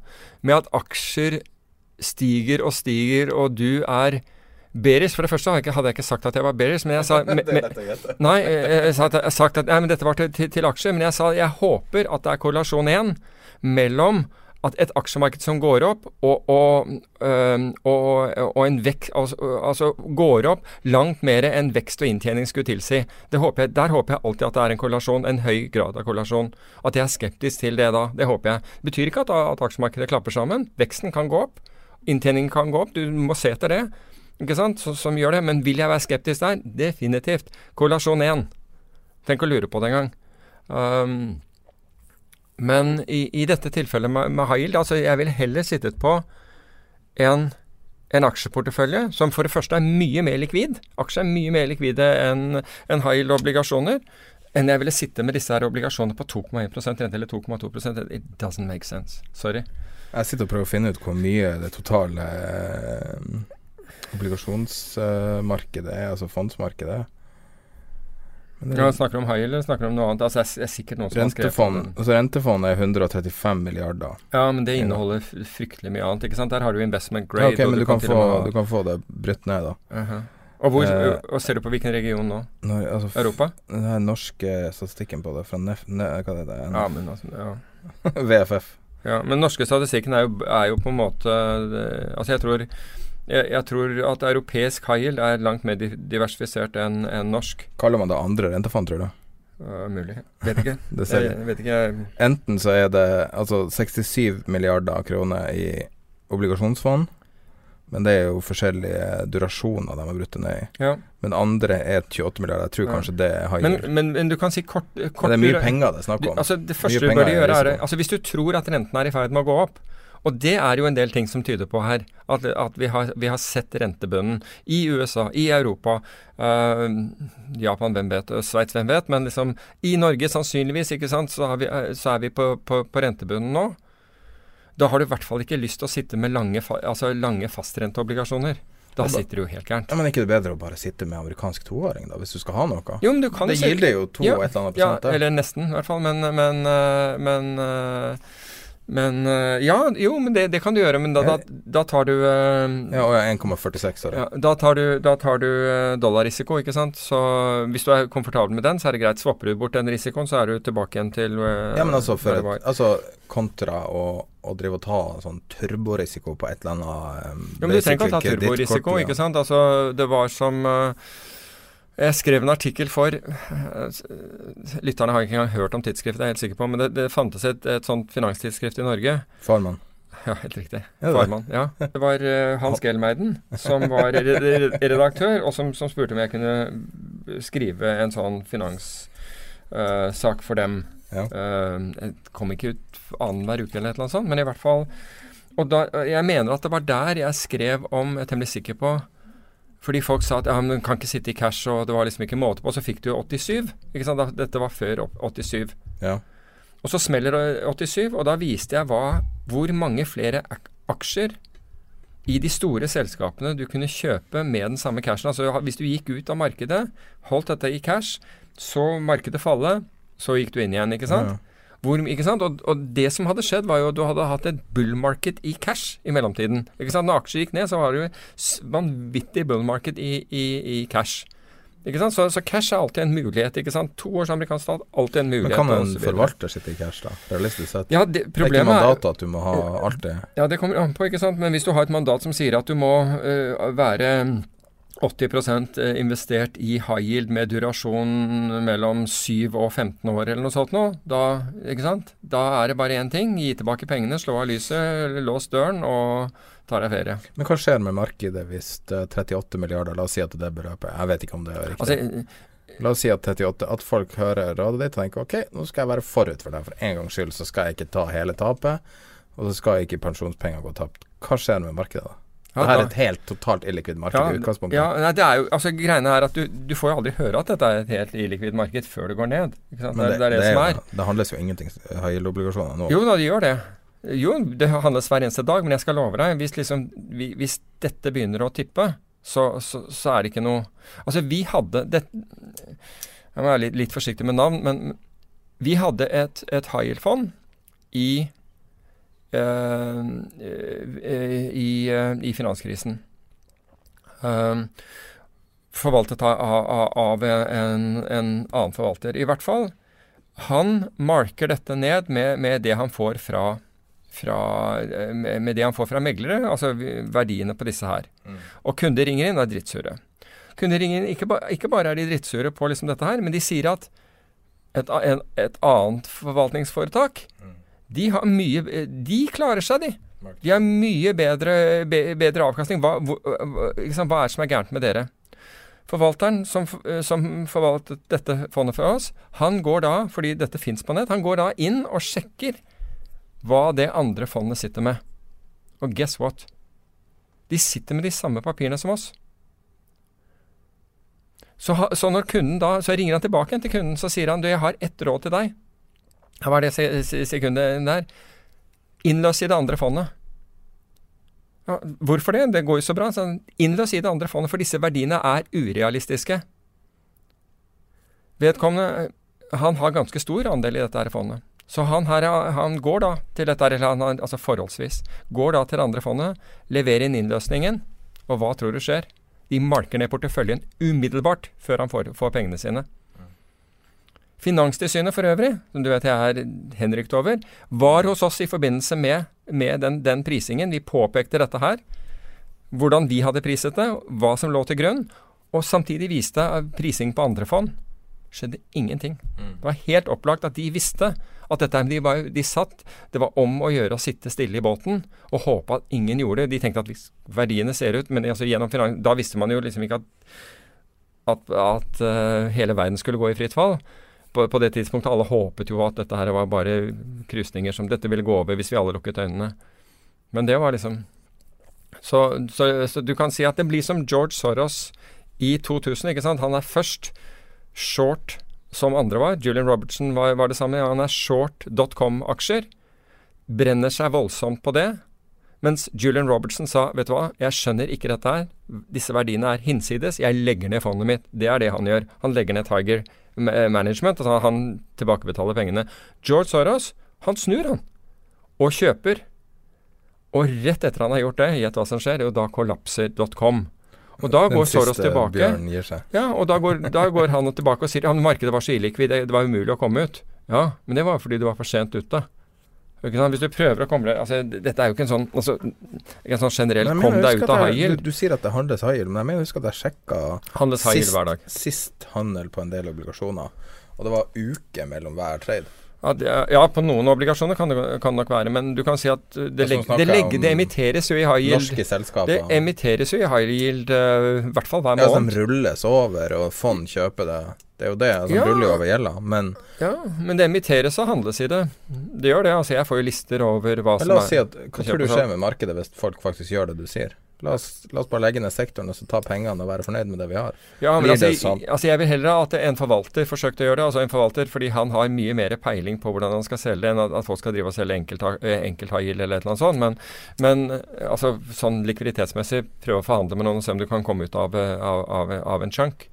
med at aksjer stiger og stiger, og du er bearish? For det første hadde jeg ikke, hadde jeg ikke sagt at jeg var bearish, men jeg sa me, me, Nei, jeg, sa at- jeg sagt at nei, men dette var til, til, til aksjer, men jeg sa jeg håper at det er korrelasjon igjen mellom at et aksjemarked som går opp, og, og, og, og en vekst altså, altså går opp langt mer enn vekst og inntjening skulle tilsi. Håper jeg, der håper jeg alltid at det er en korrelasjon, en høy grad av korrelasjon. At jeg er skeptisk til det da. Det håper jeg. Det betyr ikke at, at aksjemarkedet klapper sammen. Veksten kan gå opp. Inntjeningen kan gå opp. Du må se etter det. Ikke sant? Så, som gjør det. Men vil jeg være skeptisk der? Definitivt. Korrelasjon 1. Tenk å lure på det en gang. Um, men i, i dette tilfellet med, med high altså jeg ville heller sittet på en, en aksjeportefølje som for det første er mye mer likvid. Aksjer er mye mer likvide enn en high yield-obligasjoner. Enn jeg ville sitte med disse her obligasjonene på 2,1% rente eller 2,2% It doesn't make sense. Sorry. Jeg sitter og prøver å finne ut hvor mye det totale eh, obligasjonsmarkedet er, altså fondsmarkedet er. Men det- Ja, snakker du om high eller snakker du om noe annet? Altså, jeg, jeg er sikkert noen som har skrevet Rentefond, altså rentefond er 135 milliarder. Ja, men det inneholder fryktelig mye annet. ikke sant? Der har du investment Ja, grade. ok, og men du kan, kan få, med ha- du kan få det brutt ned, da. Mhm. Og, hvor, Eh, og ser du på hvilken region nå? Når, altså, Europa? Den her norske statistikken på det fra Nef... ne, hva er det, Ja, men altså, ja. VFF. Ja, men norske statistikken er jo, er jo på en måte Altså, jeg tror jeg, jeg tror at europeisk high yield er langt mer diversifisert enn en norsk. Kaller man det andre rentefond, tror du? Uh, mulig. Vet ikke. Det ser jeg, jeg vet ikke. Enten så er det altså 67 milliarder kroner i obligasjonsfond, men det er jo forskjellige durasjoner de har brutt det ned i. Ja. Men andre er 28 milliarder. Jeg tror Ja. kanskje det er high Men, men, men du kan si kort, kort Men det er mye penger det er snakk om. altså Det første Mye du bør gjøre, er altså Hvis du tror at renten er i ferd med å gå opp, og det er jo en del ting som tyder på her, at, at vi, har, vi har sett rentebunnen i USA, i Europa, eh, Japan, hvem vet, og Sveits, hvem vet, men liksom i Norge sannsynligvis, ikke sant, så, vi, eh, så er vi på, på, på rentebunnen nå. Da har du i hvert fall ikke lyst til å sitte med lange, altså lange fastrenteobligasjoner. Da sitter du jo helt gærent. ja, men er ikke det bedre å bare sitte med amerikansk toåring, da, hvis du skal ha noe? Jo, men du kan det gilder jo to Ja, et eller annet Ja, prosent. der. eller nesten, i hvert fall. Men Men, eh, men, eh, men eh, Ja, jo, men det, det kan du gjøre. Men da, da, da tar du eh, ja, og 1,46, sorry. ja, da tar du, da tar du eh, dollarrisiko, ikke sant. Så hvis du er komfortabel med den, så er det greit. Swapper du bort den risikoen, så er du tilbake igjen til Ja, men altså, et, altså kontra å, å drive og ta sånn turborisiko på et eller annet um, Ja, men du trenger ikke å ta turborisiko, ja. ikke sant. Altså, det var som eh, Jeg skrev en artikkel for eh, Lytterne har ikke engang hørt om tidsskriftet, jeg er helt sikker på, men det, det fantes et, et sånt finanstidsskrift i Norge. Farmann. Ja, helt riktig. Farmann. Ja. Det var eh, Hans Gelmeiden som var re re redaktør, og som, som spurte om jeg kunne skrive en sånn finanssak for dem. Ja. Uh, jeg kom ikke ut annenhver uke eller et eller annet sånt, men i hvert fall Og da, jeg mener at det var der jeg skrev om, jeg er temmelig sikker på fordi folk sa at ja, men kan ikke sitte i cash, og det var liksom ikke måte på. Og Så fikk du 87. ikke sant? Dette var før 87. Ja. Og så smeller det 87, og da viste jeg hva, hvor mange flere aksjer i de store selskapene du kunne kjøpe med den samme cashen. Altså hvis du gikk ut av markedet, holdt dette i cash, så markedet falle, så gikk du inn igjen, ikke sant? Ja, Ja. Hvor? Og, og det som hadde skjedd, var jo at du hadde hatt et bull market i cash i mellomtiden. Ikke sant? Når aksjer gikk ned, så var det jo vanvittig bull market i, i, i cash. Ikke sant? Så, så cash er alltid en mulighet. ikke sant? To års amerikansk stat, alltid en mulighet. Men kan en forvalter sitte i cash, da? Realistisk sett. Ja, det, det er ikke er mandatet at du må ha alt det. Ja, det kommer an på, ikke sant. Men hvis du har et mandat som sier at du må øh, være 80 eh, investert i high yield med durasjon mellom 7 og 15 år eller noe sånt noe, da, da er det bare én ting. Gi tilbake pengene, slå av lyset, lås døren og ta deg ferie. Men hva skjer med markedet hvis 38 milliarder, la oss si at det beløpet, jeg vet ikke om det er riktig. Altså, La oss si at 38, at folk hører rådet ditt og tenker ok, nå skal jeg være forut for det. For en gangs skyld så skal jeg ikke ta hele tapet, og så skal ikke pensjonspenger gå tapt. Hva skjer med markedet da? Ja, Dette er et helt totalt illikvid marked i utgangspunktet. Ja, nei, det er jo, altså Greiene er at du, du får jo aldri høre at dette er et helt illikvid marked før det går ned. Men Det, det er det, som er. Det handles jo ingenting high yield-obligasjoner nå. Jo da, det gjør det. Jo, det handles hver eneste dag, men jeg skal love deg, hvis, liksom, vi, hvis dette begynner å tippe, så, så, så er det ikke noe Altså, vi hadde det, Jeg må være litt, litt forsiktig med navn, men vi hadde et, et high yield-fond i i, eh, i finanskrisen. Um, forvaltet av, av, av en, en annen forvalter. I hvert fall, han marker dette ned med, med det han får fra, fra eh, med, det han får fra meglere, altså verdiene på disse her. Og kunder ringer inn og er drittsure. Kunder ringer inn, ikke, ba, ikke bare er de drittsure på liksom dette her, men de sier at et, et annet forvaltningsforetak de, har mye, de klarer seg, de. De har mye bedre, bedre avkastning. Hva, hvor- hva, hva er det som er gærent med dere? Forvalteren som, f- som forvaltet dette fondet for oss, han går da, fordi dette fins på nett, han går da inn og sjekker hva det andre fondet sitter med. Og guess what? De sitter med de samme papirene som oss. Så, så når kunden da, så ringer han tilbake til kunden, så sier han du, jeg har ett råd til deg. Hva er det se- se- sekundet der? Innløs i det andre fondet. Ja, hvorfor det? Det går jo så bra. Så innløs i det andre fondet, for disse verdiene er urealistiske. Vedkommende han har ganske stor andel i dette her fondet. Så han, her, han går da til dette, her, altså forholdsvis, går da til det andre fondet, leverer inn innløsningen, og hva tror du skjer? De malker ned porteføljen umiddelbart før han får, får pengene sine. Finanstilsynet for øvrig, som du vet jeg er henrykt over, var hos oss i forbindelse med, med den, den prisingen. Vi påpekte dette her, hvordan vi hadde priset det, hva som lå til grunn, og samtidig viste prising på andre fond. Skjedde ingenting. Det var helt opplagt at de visste at dette de, var, de satt Det var om å gjøre å sitte stille i båten og håpe at ingen gjorde det. De tenkte at verdiene ser ut Men altså finans, da visste man jo liksom ikke at, at, at uh, hele verden skulle gå i fritt fall. På, på det tidspunktet alle håpet jo at dette her var bare krusninger som dette ville gå over hvis vi alle lukket øynene. Men det var liksom så, så, så du kan si at det blir som George Soros i 2000. ikke sant? Han er først short som andre var. Julian Robertson var, var det samme. Ja, han er short dotcom-aksjer. Brenner seg voldsomt på det. Mens Julian Robertson sa vet du hva, jeg skjønner ikke dette her. Disse verdiene er hinsides. Jeg legger ned fondet mitt. Det er det han gjør. Han legger ned Tiger Management. Altså han tilbakebetaler pengene. George Soros, han snur, han. Og kjøper. Og rett etter han har gjort det, gjett hva som skjer, jo da kollapser .com. Og da Den går Soros tilbake. Ja, og da går, da går han tilbake og sier at markedet var så illikvid, det var umulig å komme ut. Ja, men det var fordi du var for sent ute. Hvis du prøver å komme deg altså, Dette er jo ikke en sånn altså, ikke en sånn generelt Men kom deg ut av yield. Du, du sier at det handles high men jeg mener husk at jeg sjekka sist, sist handel på en del obligasjoner, og det var uke mellom hver trade. Ja, er- ja, på noen obligasjoner kan det, kan nok være, men du kan si at uh, det, Altså, snakker det, legge, det emitteres jo i high yield. Norske selskaper. Det emitteres jo i high yield uh, i hvert fall hver ja, som rulles over, og fond kjøper det. Det er jo det som Ja. ruller over gjelda. Men Ja, men det emitteres og handles i det. Det gjør det. altså Jeg får jo lister over hva men som la oss si er at Hva tror du skjer med markedet hvis folk faktisk gjør det du sier? La oss, la oss bare legge ned sektoren og så ta pengene og være fornøyd med det vi har. Ja, men altså, sånn? altså Jeg vil heller at en forvalter forsøkte å gjøre det. Altså en forvalter fordi han har mye mer peiling på hvordan han skal selge, enn at, at folk skal drive og selge enkelt, eh, enkelt eller et eller annet sånt. Men, men eh, altså, sånn likviditetsmessig, prøve å forhandle med noen og se om du kan komme ut av, eh, av, av, av en chunk.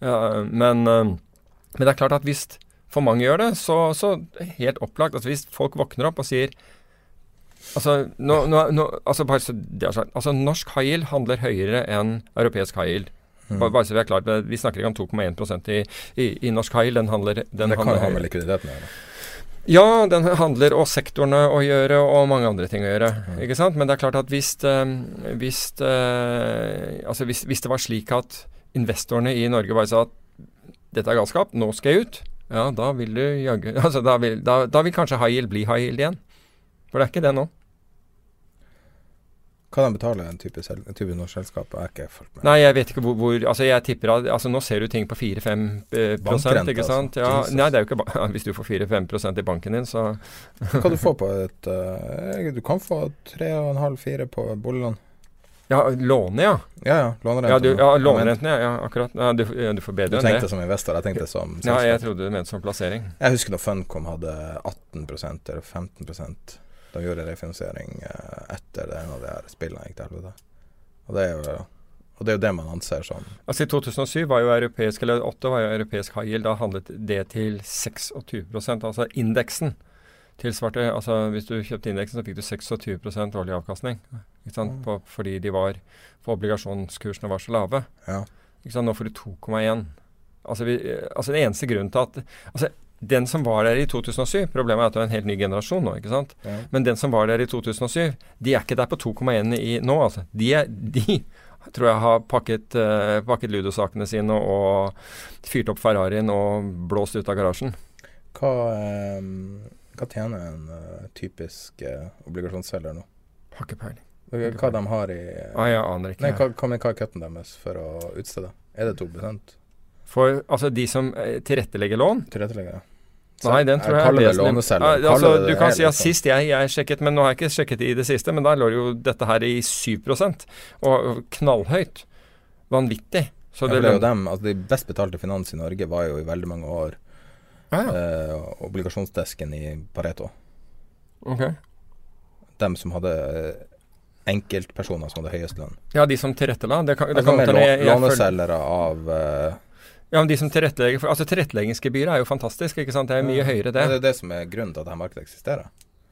Ja, men, men det er klart at hvis for mange gjør det, så, så helt opplagt at hvis folk våkner opp og sier Altså, nå, nå, nå, altså, altså norsk high handler høyere enn europeisk high. Mm. Bare, bare så Vi er klart, vi snakker ikke om 2,1 i, i, i norsk high. Den handler, den det kan handler ha med likviditeten å gjøre. Ja, den handler og sektorene å gjøre, og mange andre ting å gjøre. ikke sant? Men det er klart at hvis, eh, hvis, eh, altså hvis, hvis det var slik at investorene i Norge bare sa at dette er galskap, nå skal jeg ut, ja, da vil du jaggu altså, da, da, da vil kanskje high bli high igjen. For det er ikke det nå. Hva de betaler en type, selv, en type norsk selskap, Er ikke folk med. Nei, jeg vet ikke hvor, hvor Altså, jeg tipper altså, Nå ser du ting på 4-5 eh, prosent, ikke sant? altså. Ja, Jesus. nei, det er jo ikke ba Hvis du får 4-5 prosent i banken din, så Hva du får på et uh, Du kan få 3,5-4 på boliglån. Ja, låne, ja. Ja ja, Lånerenten. Ja, du, ja lånerenten, ja, ja, akkurat. Ja, du, ja, du får bedre enn det. Du tenkte det. som investor, jeg tenkte som Ja, jeg trodde du mente som plassering. Jeg husker når Funcom hadde 18% eller 15 Da gjorde refinansiering eh, etter det av de her spillene gikk til helvete. Og det er jo og det er jo det man anser som Altså I 2007 var jo europeisk, eller 8 var jo europeisk high yield. Da handlet det til 26% altså indeksen. Tilsvarte, altså Hvis du kjøpte indeksen, så fikk du 26 årlig avkastning. Ikke sant? Mm. På, fordi de var, for obligasjonskursene var så lave. Ja. Ikke sant? Nå får du 2,1. Altså, vi, altså Den eneste grunnen til at altså Den som var der i 2007 Problemet er at det er en helt ny generasjon nå. ikke sant? ja. Men den som var der i 2007, de er ikke der på 2,1 nå, altså. De, er, de tror jeg har pakket, uh, pakket ludosakene sine og, fyrt opp Ferrarien og blåst ut av garasjen. Hva, eh, hva tjener en uh, typisk uh, obligasjonsselger nå? Har ikke peiling. Hva de har i Ah, jeg aner ikke. Nei, hva, hva, hva er cutten deres for å utstede? Er det 2% For altså, de som tilrettelegger lån? tilrettelegger lån Nei, den tror jeg, jeg, det vesentlig- låneselger. Ja, altså, du kan si at sist jeg, jeg sjekket, men nå har jeg ikke sjekket det i det siste, men da lå jo dette her i 7% og knallhøyt. Vanvittig. Så det, er jo dem, altså De best betalte finans i Norge var jo i veldig mange år Ja, ja. eh, obligasjonsdesken i Pareto. Ok. Dem som hadde eh, enkeltpersoner som hadde høyest lønn. ja, de som tilrettela. Det kan, det Altså kan jeg- jeg låneselgere av eh, Ja, men de som tilrettelegger for Altså Tilretteleggingsgebyret er jo fantastisk, ikke sant. Det er mye høyere, Ja, Det det. er det som er grunnen til at dette markedet eksisterer.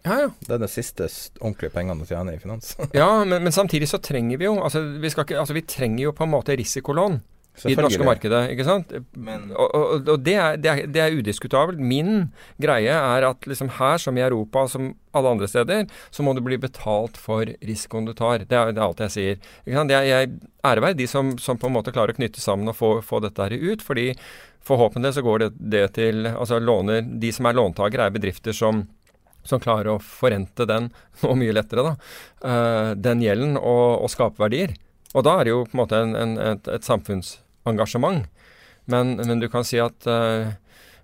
Ja, ja. Det er de siste ordentlige pengene å tjene i finans. ja men, men samtidig så trenger vi jo Altså vi, ikke, altså, vi trenger jo på en måte risikolån i det norske markedet, ikke sant. Men Og, og, og det, er, det, er, det er udiskutabelt. Min greie er at liksom her, som i Europa, som alle andre steder, så må du bli betalt for risikoen du tar. Det er, det er alt jeg sier. Jeg, jeg ære være de som, som på en måte klarer å knytte sammen og få, få dette her ut. fordi forhåpentlig så går det, det til altså låner, De som er låntakere, er bedrifter som som klarer å forrente den, og mye lettere, da, eh, den gjelden og, og skape verdier. Og da er det jo på en måte en, en, et, et samfunnsengasjement. Men, men du kan si at uh,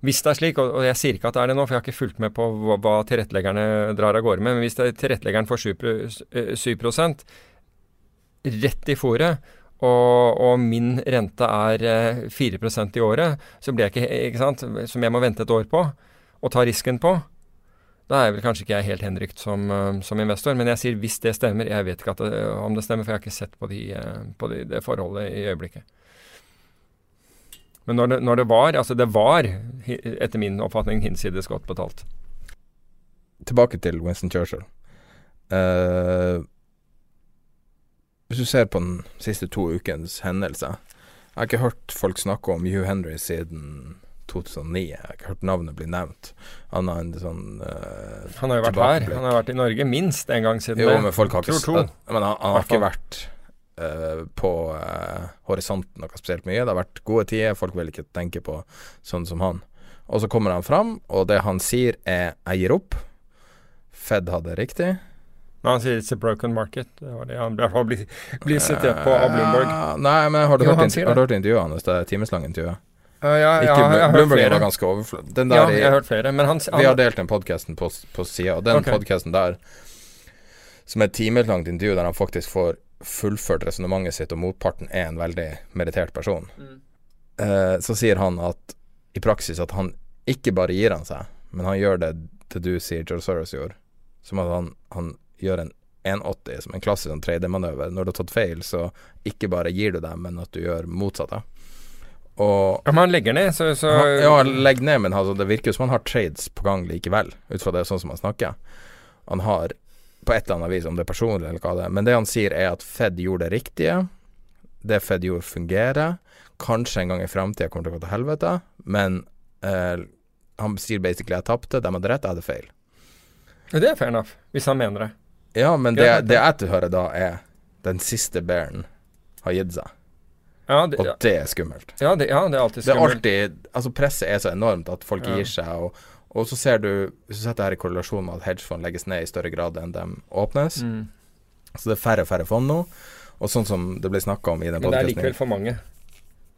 hvis det er slik, og, og jeg sier ikke at det er det nå, for jeg har ikke fulgt med på hva, hva tilretteleggerne drar av gårde med, men hvis er tilretteleggeren får 7, pro- eh, 7 rett i fòret, og, og min rente er eh, 4% i året, så blir jeg ikke, ikke sant, som jeg må vente et år på, og ta risken på. Da er vel kanskje ikke jeg helt henrykt som, eh, som investor, men jeg sier hvis det stemmer. Jeg vet ikke det, om det stemmer, for jeg har ikke sett på, de, eh, på de, det forholdet i øyeblikket. Men når det, når det var Altså, det var, etter min oppfatning, hinsides godt betalt. tilbake til Winston Churchill. Uh, hvis du ser på den siste to ukens hendelser Jeg har ikke hørt folk snakke om Hugh Henry siden 2009. Jeg har ikke hørt navnet bli nevnt, annet enn sånn uh, Han har jo vært her. Han har vært i Norge minst en gang siden Jo, det. men folk har ikke. Men han, han har ikke vært eh, på uh, horisonten noe spesielt mye. Det har vært gode tider, folk vil ikke tenke på sånn som han. Og så kommer han fram, og det han sier er 'jeg gir opp'. Fed hadde riktig. Nei, han sier 'it's a broken market'. Det var det han ble, ble, ble sitert på av Bloomberg. Eh, nei, men har du, Jo, hørt, han har du hørt intervjuet hans? Det er timeslang intervjuet. Ja, ja, Ikke ja, jeg har hørt Bloomberg var flere. ganske overflødig. Den Ja, der jeg har hørt flere. Men han, vi har delt den podkasten på, på sida, og den okay. podkasten der, som er et timelangt intervju der han faktisk får fullført resonnementet sitt, og motparten er en veldig merittert person, eh, så sier han at i praksis at han ikke bare gir han seg, men han gjør det til du sier George Soros gjorde. Som at han, han gjør en 180 som en klassisk sånn 3D-manøver. Når du har tatt feil, så ikke bare gir du dem, men at du gjør motsatte. Og ja, men han legger ned, så, så han, ja, legger ned, men altså, det virker jo som han har trades på gang likevel, ut fra det sånn som han snakker. Han har på et eller annet vis, om det er personlig eller hva det er. Men det han sier er at Fed gjorde det riktige. Det Fed gjorde fungerer. Kanskje en gang i framtida kommer det til å gå til helvete, men eh, Han sier basically jeg tapte, de hadde rett, jeg hadde feil. Det er fair enough, hvis han mener det. Ja, men det, det jeg tilhører da, er den siste bearen har gitt seg. Ja, det, Og det er skummelt. ja, det, ja, det er alltid Det er skummelt. alltid Altså, presset er så enormt at folk Ja. gir seg, og, og så ser du Hvis du setter det her i korrelasjon med at hedgefond legges ned i større grad enn de åpnes, Mm. så det er færre og færre fond nå, og sånn som det ble snakka om i den Men det er likevel for mange.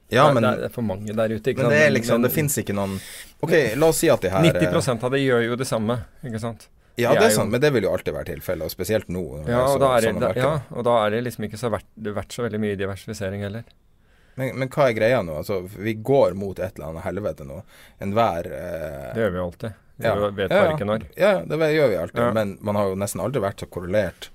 Ja, det, men, er, det er for mange der ute. Ikke men sant? det er liksom Men Det fins ikke noen OK, la oss si at de her 90 av det gjør jo det samme, ikke sant. Ja, det er er jo- sant, men det vil jo alltid være tilfellet, og spesielt nå. Ja, og, så- og da er det, ja, og da er det liksom ikke så verdt, er verdt så veldig mye diversifisering heller. Men, men hva er greia nå? Altså, vi går mot et eller annet helvete nå. Enhver eh, Det gjør vi alltid. Vi Ja. vet Ja, bare ja. ikke når. Ja, det gjør vi alltid, Ja. men man har jo nesten aldri vært så korrelert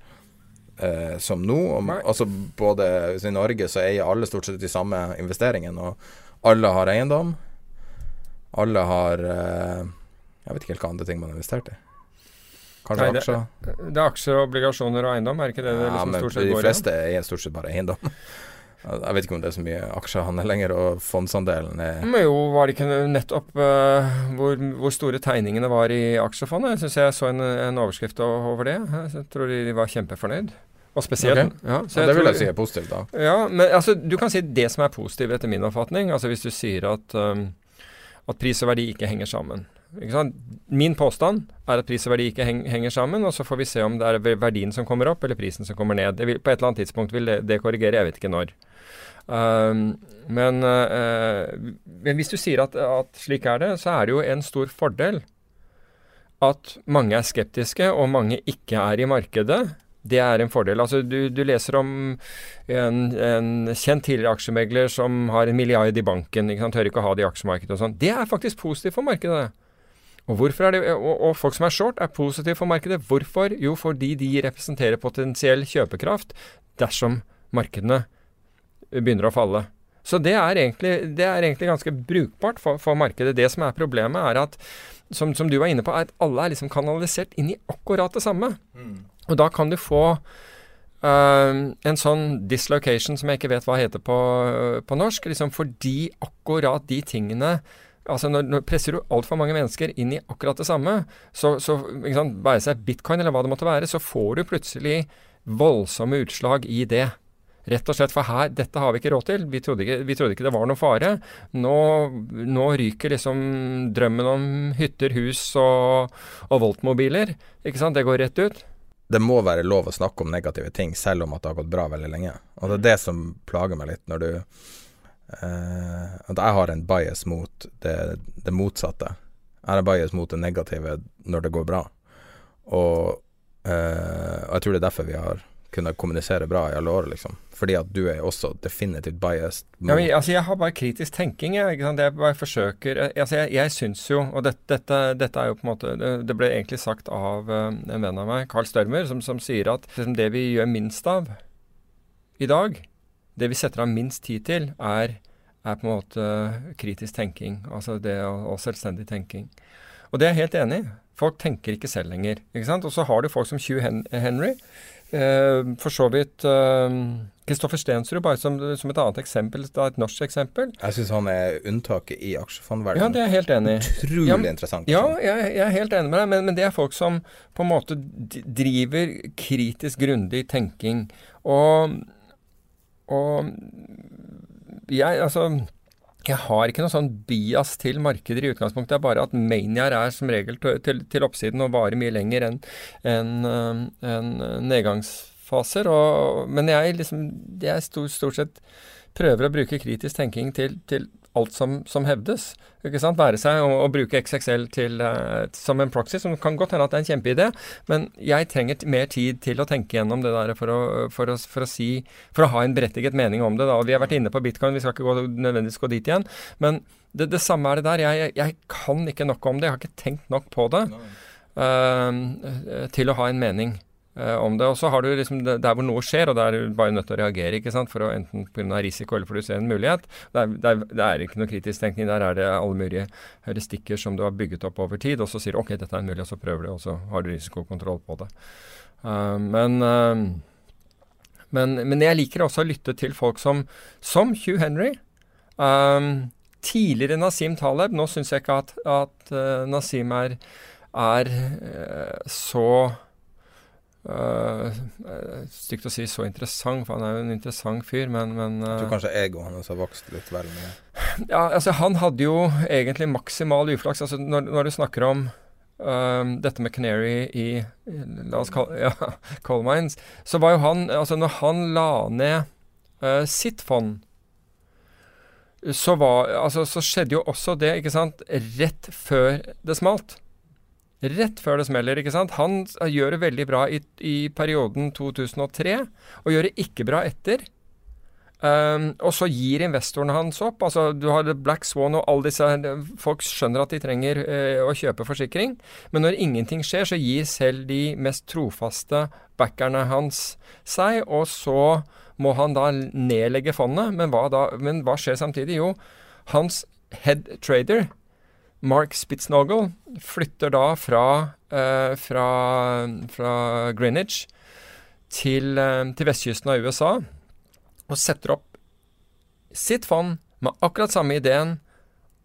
eh, som nå. Og, altså både I Norge så eier alle stort sett de samme investeringene, og alle har eiendom. Alle har eh, Jeg vet ikke helt hva andre ting man har investert i. Kanskje Nei, det- aksjer? Det er aksjer, obligasjoner og eiendom, er ikke det det Ja, liksom men stort sett de går i? fleste eier stort sett bare eiendom. Jeg vet ikke om det er så mye aksjehandel lenger, og fondsandelen er Men jo, var det ikke nettopp uh, hvor, hvor store tegningene var i aksjefondet? Jeg syns jeg så en, en overskrift over det. Jeg tror de var kjempefornøyd. Og spesielt okay. ja, så ja, Det vil jeg si er positivt, da. Ja, men altså, du kan si det som er positivt etter min oppfatning. Altså hvis du sier at, um, at pris og verdi ikke henger sammen. Min påstand er at pris og verdi ikke henger sammen, og så får vi se om det er verdien som kommer opp, eller prisen som kommer ned. Vil, på et eller annet tidspunkt vil det, det korrigere, jeg vet ikke når. Um, men, uh, men hvis du sier at, at slik er det, så er det jo en stor fordel at mange er skeptiske, og mange ikke er i markedet. Det er en fordel. Altså, du, du leser om en, en kjent tidligere aksjemegler som har en milliard i banken, ikke sant? tør ikke å ha det i aksjemarkedet og sånn. Det er faktisk positivt for markedet. Og, er det, og, og folk som er short, er positive for markedet. Hvorfor? Jo, fordi de representerer potensiell kjøpekraft dersom markedene begynner å falle. Så det er egentlig, det er egentlig ganske brukbart for, for markedet. Det som er problemet, er at, som, som du var inne på, er at alle er liksom kanalisert inn i akkurat det samme. Og da kan du få Uh, en sånn dislocation som jeg ikke vet hva heter på, på norsk, liksom fordi akkurat de tingene Altså når, når presser du altfor mange mennesker inn i akkurat det samme, så, så sant, være seg bitcoin eller hva det måtte være, så får du plutselig voldsomme utslag i det. Rett og slett, for her, dette har vi ikke råd til. Vi trodde ikke, vi trodde ikke det var noe fare. Nå, nå ryker liksom drømmen om hytter, hus og, og voltmobiler. Ikke sant? Det går rett ut. det må være lov å snakke om negative ting, selv om at det har gått bra veldig lenge. Og det er det som plager meg litt, når du eh, At jeg har en bias mot det, det motsatte. Jeg har bias mot det negative når det går bra. Og, uh, og jeg tror det er derfor vi har kunnet kommunisere bra i alle år, liksom. Fordi at du er også definitivt biased mot Ja, men, altså, jeg har bare kritisk tenking. Jeg, jeg bare forsøker eh, altså, Jeg, jeg syns jo, og dette, dette, dette er jo på en måte Det, ble egentlig sagt av en venn av meg, Carl Størmer, som, som sier at liksom, det vi gjør minst av i dag, det vi setter av minst tid til, er, er på en måte kritisk tenking. Altså det og, selvstendig tenking. Og det er jeg helt enig i. Folk tenker ikke selv lenger. ikke sant? Og så har du folk som Hugh Henry. Eh, for så vidt Kristoffer Stensrud, bare som, som et annet eksempel, et norsk eksempel. Jeg syns han er unntaket i Ja, det er jeg helt enig i. Utrolig Ja, interessant. Ja, jeg, jeg er helt enig med deg, men, men det er folk som på en måte driver kritisk grundig tenking. Og, og jeg, altså jeg har ikke noe sånn bias til markeder i utgangspunktet. Det er bare at manier er som regel til, til, oppsiden og varer mye lenger enn en, en nedgangsfaser. Og, men jeg liksom jeg stort, stort sett prøver å bruke kritisk tenking til, til alt som, som hevdes. Ikke sant? Være seg å, bruke XXL til, uh, som en proxy, som kan godt hende at det er en kjempeidé, men jeg trenger mer tid til å tenke gjennom det der for å, for å, for å si For å ha en berettiget mening om det. Da. Og Vi har vært inne på bitcoin, vi skal ikke gå, nødvendigvis gå dit igjen. Men det, det samme er det der. Jeg, jeg kan ikke nok om det. Jeg har ikke tenkt nok på det uh, til å ha en mening om det. Og så har du liksom der hvor noe skjer, og da er du bare nødt til å reagere, ikke sant, for å enten pga. risiko eller fordi du ser en mulighet. Det er, ikke noe kritisk tenkning. Der er det alle mulige heuristikker som du har bygget opp over tid, og så sier du ok, dette er en mulighet, og så prøver du, og så har du risikokontroll på det. Uh, men, uh, men, men jeg liker også å lytte til folk som, som Hugh Henry. Um, tidligere Nasim Taleb. Nå syns jeg ikke at, at uh, Nasim er, er så uh, Stygt å si så interessant, for han er jo en interessant fyr, men, men Jeg tror kanskje egoet hans har vokst litt vel mye. Ja, altså Han hadde jo egentlig maksimal uflaks. altså Når, når du snakker om um, dette med Canary i, i La oss kalle ja, Coal Mines, så var jo han altså Når han la ned uh, sitt fond så, var, altså, så skjedde jo også det, ikke sant, rett før det smalt. Rett før det smeller, ikke sant. Han gjør det veldig bra i, i perioden 2003, og gjør det ikke bra etter. Um, og så gir investorene hans opp. altså Du har Black Swan og alle disse Folk skjønner at de trenger uh, å kjøpe forsikring, men når ingenting skjer, så gir selv de mest trofaste backerne hans seg, og så må han da nedlegge fondet. Men hva, da, men hva skjer samtidig? Jo, hans head trader, Mark Spitznogel, flytter da fra, eh, fra, fra Greenwich til, uh, til, vestkysten av USA og setter opp sitt fond med akkurat samme ideen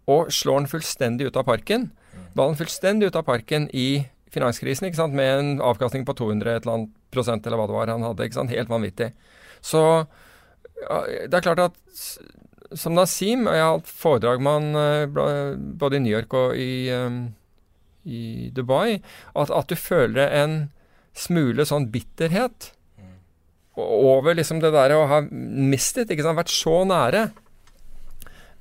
og slår den fullstendig ut av parken. Ballen fullstendig ut av parken i finanskrisen, ikke sant? med en avkastning på 200 et eller annet prosent, eller hva det var han hadde. ikke sant? Helt vanvittig. Så det er klart at som Nasim Jeg har hatt foredrag med han eh, både i New York og i, um, i Dubai. At, at, du føler en smule sånn bitterhet over liksom det der å ha mistet, ikke sant. Vært så nære.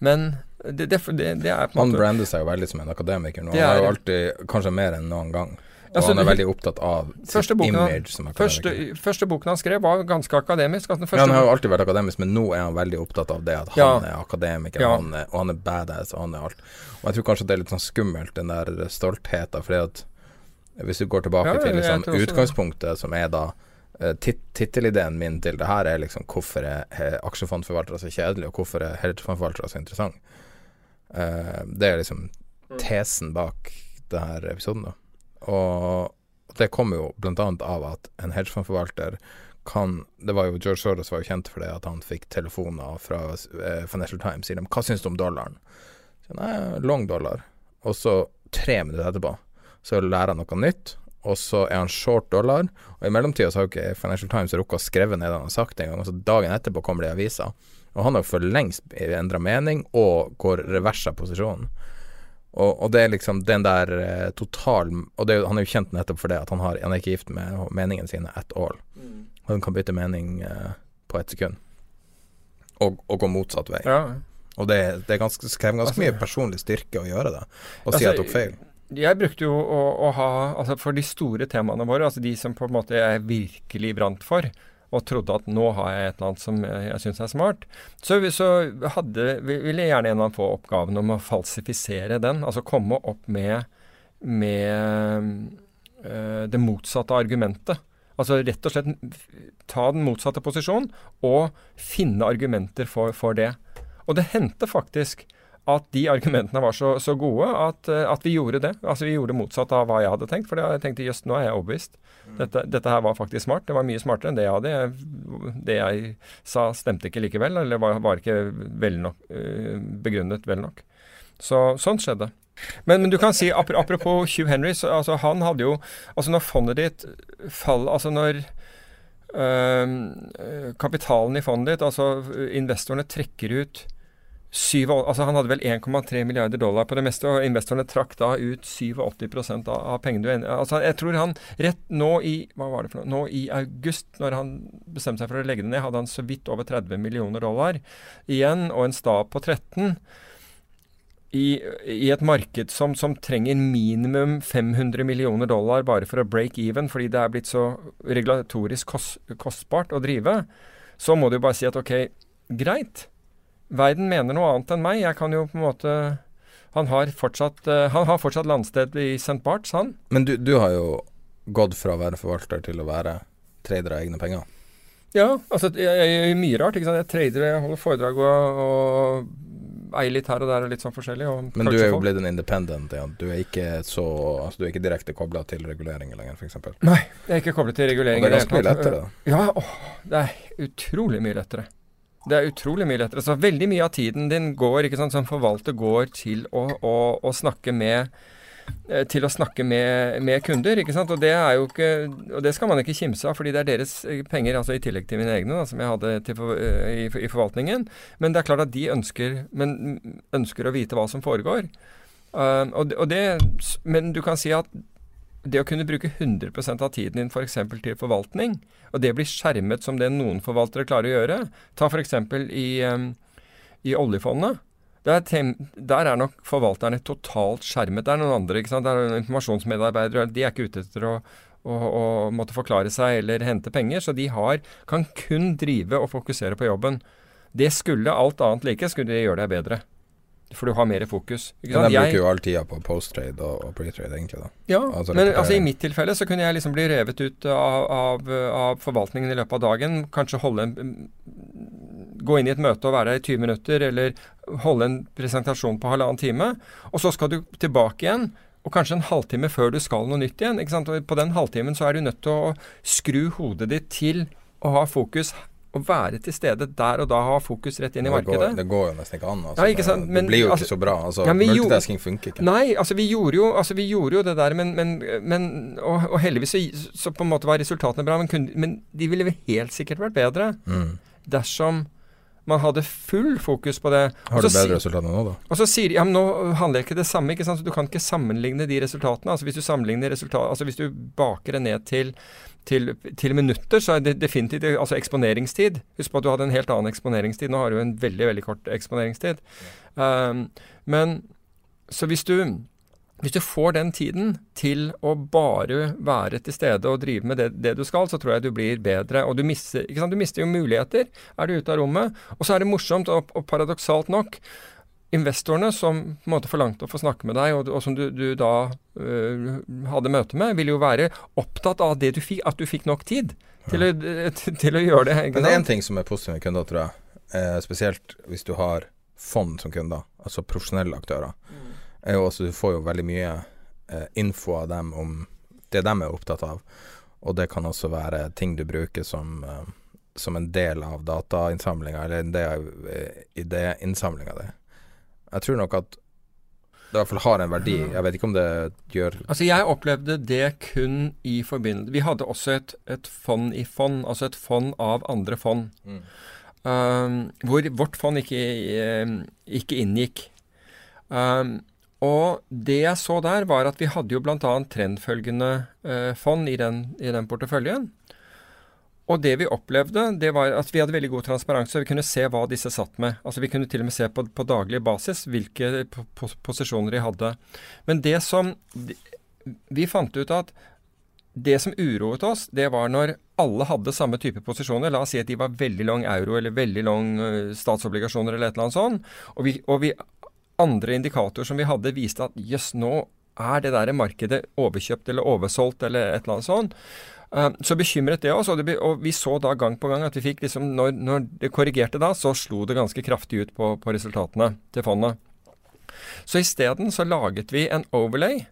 Men det, det, det, det er på en måte Han brander seg jo veldig som en akademiker nå. Han er jo alltid, kanskje mer enn noen gang. Altså, han er veldig opptatt av sitt image som akademiker. Første, første, boken han skrev, var ganske akademisk. Altså, ja, han har jo alltid vært akademisk, men nå er han veldig opptatt av det at han ja. er akademiker, ja. han er, og han er badass, og han er alt. Og jeg tror kanskje det er litt sånn skummelt, den der stoltheten, fordi at hvis du går tilbake til liksom, utgangspunktet, som er da uh, Tittelideen min til det her er liksom hvorfor er aksjefondforvaltere så kjedelig, og hvorfor er hedgefondforvaltere så interessant. Uh, det er liksom mm. tesen bak denne episoden, da. Og det kommer jo bl.a. av at en hedgefondforvalter kan Det var jo George Soros var jo kjent for det, at han fikk telefoner fra eh, Financial Times. Sier de 'Hva syns du om dollaren?' Så, Nei, long dollar. Og så tre minutter etterpå så lærer han noe nytt, og så er han short dollar. Og i mellomtida så har jo ikke Financial Times rukket å skrive ned det han har sagt engang. Og så dagen etterpå kommer det i avisa. Og han har for lengst endra mening og går revers av posisjonen. Og, og, det er liksom den der eh, total Og det, han er jo kjent nettopp for det, at han, har, han er ikke gift med meningene sine at all. Mm. Han kan bytte mening eh, på ett sekund. Og, og, gå motsatt vei. Ja. Og det, det ganske, krever ganske altså, mye personlig styrke å gjøre det, og altså, si at tok feil. Jeg brukte jo å, å ha Altså for de store temaene våre, altså de som på en måte jeg virkelig brant for, og trodde at nå har jeg et eller annet som jeg, syns er smart, så, så hadde, ville gjerne en annen få oppgaven om å falsifisere den. Altså komme opp med, med øh, det motsatte argumentet. Altså rett og slett ta den motsatte posisjonen og finne argumenter for, for det. Og det hendte faktisk at de argumentene var så, så gode at, eh, at, vi gjorde det. Altså Vi gjorde motsatt av hva jeg hadde tenkt. For jeg tenkte jøss, nå er jeg overbevist. Dette, dette, her var faktisk smart. Det var mye smartere enn det jeg hadde. Det jeg sa stemte ikke likevel, eller var, var ikke vel nok, uh, begrunnet vel nok. Så sånt skjedde. Men, men, du kan si, apropos Hugh Henry, så, altså, han hadde jo Altså når fondet ditt faller Altså når øh, kapitalen i fondet ditt, altså investorene trekker ut Syv, altså Han hadde vel 1,3 milliarder dollar på det meste, og investorene trakk da ut 87 av, av pengene du altså Jeg tror han rett nå i hva var det for noe, nå i august, når han bestemte seg for å legge det ned, hadde han så vidt over 30 millioner dollar igjen, og en stab på 13. I, i, et marked som, som, trenger minimum 500 millioner dollar bare for å break even, fordi det er blitt så regulatorisk kost, kostbart å drive, så må du bare si at ok, greit verden mener noe annet enn meg. Jeg kan jo på en måte Han har fortsatt, uh, han har fortsatt landsted i St. Barts, han. Men du, du, har jo gått fra å være forvalter til å være trader av egne penger. Ja, altså jeg, gjør mye rart. ikke sant? Jeg trader, jeg holder foredrag og, og eier litt her og der og litt sånn forskjellig. Men du er jo blitt en independent. Ja. Du er ikke så altså, du er ikke direkte kobla til reguleringer lenger, f.eks.? Nei, jeg er ikke koblet til reguleringer. Og det er ganske mye lettere, da. Ja, åh, det er utrolig mye lettere. Det er utrolig mye lettere. Så veldig mye av tiden din går, sant, som forvalter går til å, å, å snakke med eh, til å snakke med, med, kunder. ikke sant? Og det er jo ikke, og det skal man ikke kimse av, fordi det er deres eh, penger, altså i tillegg til mine egne, da, som jeg hadde for, i, i, forvaltningen. Men det er klart at de ønsker, ønsker å vite hva som foregår. Uh, og, og det, men du kan si at det å kunne bruke 100% av tiden din f.eks. For til forvaltning, og det blir skjermet som det noen forvaltere klarer å gjøre Ta f.eks. I, i oljefondet. Der, der, er nok forvalterne totalt skjermet. Det er noen andre. ikke sant? Det er informasjonsmedarbeidere. De er ikke ute etter å, å, å, måtte forklare seg eller hente penger. Så de har, kan kun drive og fokusere på jobben. Det skulle alt annet like, skulle de gjøre deg bedre. For du har mer fokus. Ikke sant? Men jeg bruker jo all tida på post-trade og, og pre-trade, egentlig. da. Ja, altså, men altså, i mitt tilfelle så kunne jeg liksom bli revet ut av, av, av, forvaltningen i løpet av dagen. Kanskje holde en Gå inn i et møte og være der i 20 minutter, eller holde en presentasjon på halvannen time. Og så skal du tilbake igjen. Og kanskje en halvtime før du skal noe nytt igjen. ikke sant? Og på den halvtimen så er du nødt til å skru hodet ditt til å ha fokus å være til stede der og da, ha fokus rett inn i markedet. Går, det går jo nesten ikke an. Altså. Ja, ikke sant? Men, det blir jo altså, ikke så bra. Altså, ja, multitasking funker ikke. Nei, altså vi gjorde jo, altså, vi gjorde jo det der, men, men, men og, og, heldigvis så, så, på en måte var resultatene bra. Men, kun, men de ville helt sikkert vært bedre mm. dersom man hadde full fokus på det. Har du bedre resultater nå, da? Og så sier de ja, men nå handler ikke det samme. ikke sant? Så Du kan ikke sammenligne de resultatene. altså Hvis du sammenligner resultat, altså hvis du baker det ned til til, til, minutter, så er det definitivt altså eksponeringstid. Husk på at du hadde en helt annen eksponeringstid. Nå har du en veldig veldig kort eksponeringstid. Um, men så hvis du, hvis du får den tiden til å bare være til stede og drive med det, det du skal, så tror jeg du blir bedre. Og du mister, du mister jo muligheter er du ute av rommet. Og så er det morsomt, og, og paradoksalt nok, investorene som på en måte forlangte å få snakke med deg, og, og som du, du da øh, hadde møte med, ville jo være opptatt av det du fikk, at du fikk nok tid til, ja. å, til, til å, gjøre det. Men det er én ting som er positivt med kunder, tror jeg. Eh, spesielt hvis du har fond som kunder, altså profesjonelle aktører. Mm. Er jo også, du får jo veldig mye eh, info av dem om det de er opptatt av. Og det kan også være ting du bruker som, eh, som en del av datainnsamlinga, eller en del av eh, idéinnsamlinga di. Jeg tror nok at det i hvert fall har en verdi. Jeg vet ikke om det gjør Altså, jeg opplevde det kun i forbindelse Vi hadde også et, et, fond i fond, altså et fond av andre fond. Mm. Um, hvor vårt fond ikke, um, ikke inngikk. Um, og det jeg så der, var at vi hadde jo bl.a. trendfølgende eh, fond i den, i den porteføljen. Og det vi opplevde, det var at vi hadde veldig god transparanse. Vi kunne se hva disse satt med. Altså Vi kunne til og med se på, på daglig basis hvilke posisjoner de hadde. Men det som Vi fant ut at det som uroet oss, det var når alle hadde samme type posisjoner. La oss si at de var veldig lang euro eller veldig lang uh, statsobligasjoner eller et eller annet sånt. Og, vi, og vi, andre indikatorer som vi hadde, viste at jøss, nå er det der markedet overkjøpt eller oversolgt eller et eller annet sånt. Eh, så bekymret det oss, og, det, og, vi så da gang på gang at vi fikk liksom når, når, det korrigerte da, så slo det ganske kraftig ut på, på resultatene til fondet. Så isteden så laget vi en overlay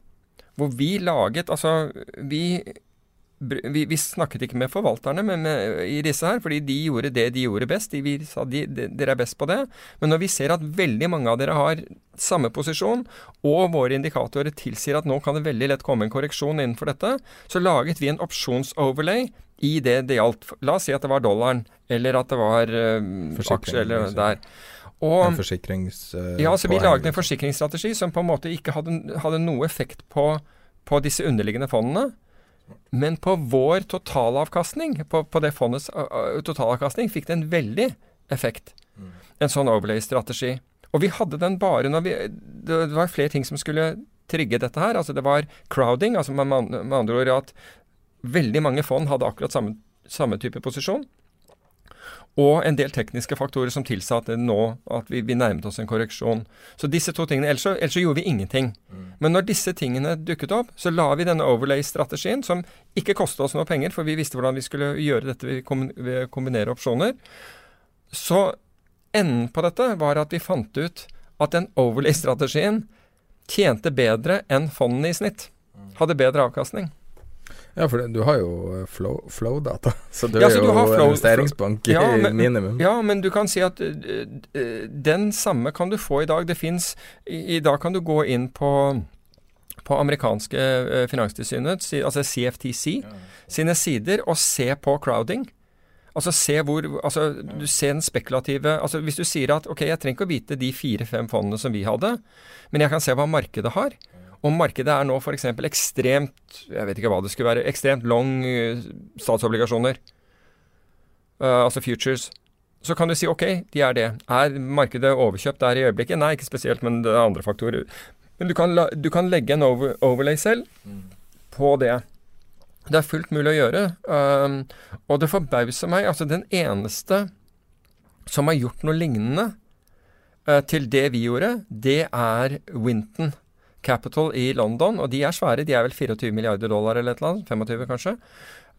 hvor vi laget Altså, vi vi, vi, snakket ikke med forvalterne med, med, i disse her, fordi de gjorde det de gjorde best. De, vi sa de, de, dere er best på det. Men når vi ser at veldig mange av dere har samme posisjon, og våre indikatorer tilsier at nå kan det veldig lett komme en korreksjon innenfor dette, så laget vi en opsjonsoverlay i det det gjaldt. La oss si at det var dollaren, eller at det var øh, aksjer eller der. Og, en forsikrings... Øh, ja, så vi laget en forsikringsstrategi som på en måte ikke hadde, hadde noe effekt på, på disse underliggende fondene. Men på vår totalavkastning, på, på det fondets uh, totalavkastning, fikk det en veldig effekt. Mm. En sånn overlay-strategi. Og vi hadde den bare når vi Det var flere ting som skulle trigge dette her. Altså det var crowding, altså med, med andre ord at veldig mange fond hadde akkurat samme, samme type posisjon. Og en del tekniske faktorer som tilsa at, nå, at vi, vi, nærmet oss en korreksjon. Så disse to tingene, Ellers så, ellers så gjorde vi ingenting. Mm. Men når disse tingene dukket opp, så la vi denne overlay-strategien, som ikke kostet oss noe penger, for vi visste hvordan vi skulle gjøre dette ved å kombinere opsjoner. Så enden på dette var at vi fant ut at den overlay-strategien tjente bedre enn fondene i snitt. Mm. Hadde bedre avkastning. Ja, for du har jo eh, flow, flow-data, så du Ja, er så jo du har flow- investeringsbank i Ja, men- minimum. Ja, men du kan si at eh, eh, den samme kan du få i dag. Det fins i, I dag kan du gå inn på på amerikanske finanstilsynet, altså CFTC, sine sider og se på crowding. Altså se hvor altså, Du ser den spekulative altså Hvis du sier at ok, jeg trenger ikke å vite de fire-fem fondene som vi hadde, men jeg kan se hva markedet har. Og markedet er nå f.eks. ekstremt jeg vet ikke hva det skulle være, ekstremt long eh, statsobligasjoner. uh, altså futures. Så kan du si ok, de er det. Er markedet overkjøpt der i øyeblikket? Nei, ikke spesielt, men det er andre faktorer. Men du kan, la, du kan legge en over, overlay selv på det. Det er fullt mulig å gjøre. Um, og det forbauser meg. Altså, den eneste som har gjort noe lignende uh, til det vi gjorde, det er Winton Capital i London. Og de er svære. De er vel 24 milliarder dollar eller et eller annet. 25 kanskje.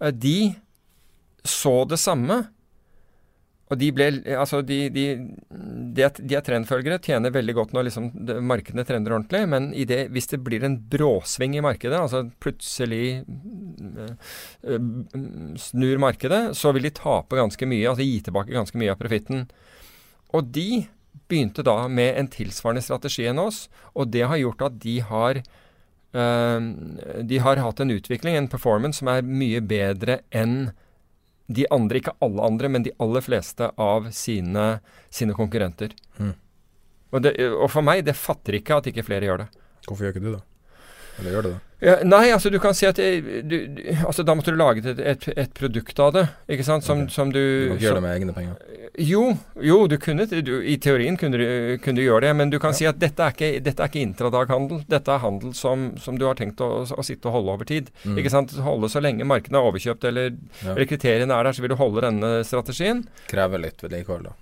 Eh, de så det samme. Og de ble Altså, de, de, de, de er trendfølgere, tjener veldig godt når liksom markedene trender ordentlig. Men det, hvis det blir en bråsving i markedet, altså plutselig øh, øh, snur markedet, så vil de tape ganske mye. Altså gi tilbake ganske mye av profitten. Og de begynte da med en tilsvarende strategi enn oss, og det har gjort at de har øh, de har hatt en utvikling, en performance, som er mye bedre enn de andre, ikke alle andre, men de aller fleste av sine, sine konkurrenter. Mm. Og, det, og for meg, det fatter ikke at ikke flere gjør det. Hvorfor gjør ikke du det? Eller gjør det? Ja, nei, altså du kan si at du, du, altså Da måtte du lage et, et, et produkt av det, ikke sant, som, okay. som du Du ikke gjøre det med egne penger. Jo, jo, du kunne du, I teorien kunne du, kunne du gjøre det, men du kan si at dette er ikke, dette er ikke intradaghandel. Dette er handel som, som du har tenkt å, å sitte og holde over tid. Mm. Ikke sant? Holde så lenge markedet er overkjøpt eller, Ja. eller kriteriene er der, så vil du holde denne strategien. Krever litt vedlikehold, da.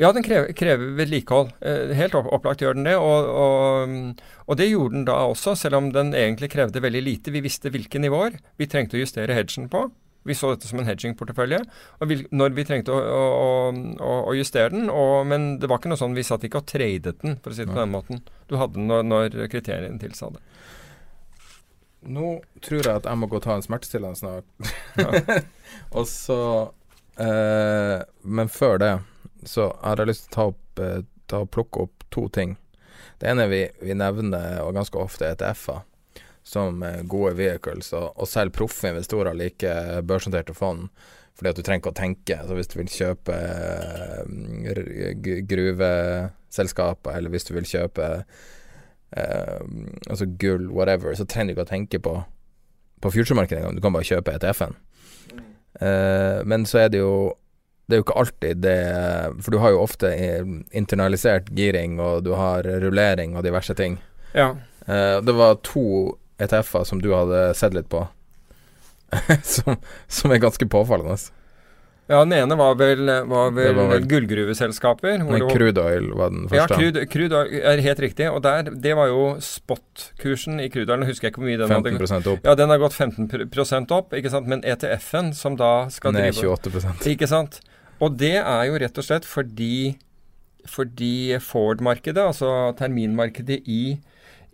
Ja, den krever, krever vedlikehold. Eh, helt opplagt gjør den det. Og, og, og det gjorde den da også, selv om den egentlig krevde veldig lite. Vi visste hvilke nivåer vi trengte å justere hedgen på. Vi så dette som en hedging-portefølje. Og når vi trengte å, å, å, justere den. Og, men det var ikke noe sånn, vi satt ikke og tradet den, for å si det på den måten. Du hadde den når, når kriteriene tilsa det. Nå tror jeg at jeg må gå og ta en smertestillende snart. og så eh, Men før det så har jeg lyst til å ta opp eh, ta plukke opp to ting. Det ene vi, vi nevner, og ganske ofte, er ETF-er som eh, gode vehicles, og, og selv proffe investorer liker børsnoterte fond. Fordi at du trenger ikke å tenke. Så hvis du vil kjøpe eh, gruveselskaper, eller hvis du vil kjøpe eh, altså gull, whatever, så trenger du ikke å tenke på På future-markedet engang. Du kan bare kjøpe ETF-en. Eh, men så er det jo Det er jo ikke alltid det For du har jo ofte internalisert giring, og du har rullering og diverse ting. Ja. Eh, det var to ETF-er som du hadde sett litt på, som, som er ganske påfallende. ja, den ene var vel, var vel, var vel- gullgruveselskaper. Men crude oil var den Ja, første. crude, oil er helt riktig. Og der, det var jo spot-kursen i crude oil. Husker jeg ikke hvor mye den hadde 15 opp. Ja, den har gått 15% opp, ikke sant? men ETF-en, som da skal Ned drive 28% Ikke sant? Og det er jo rett og slett fordi, fordi Ford-markedet, altså terminmarkedet i,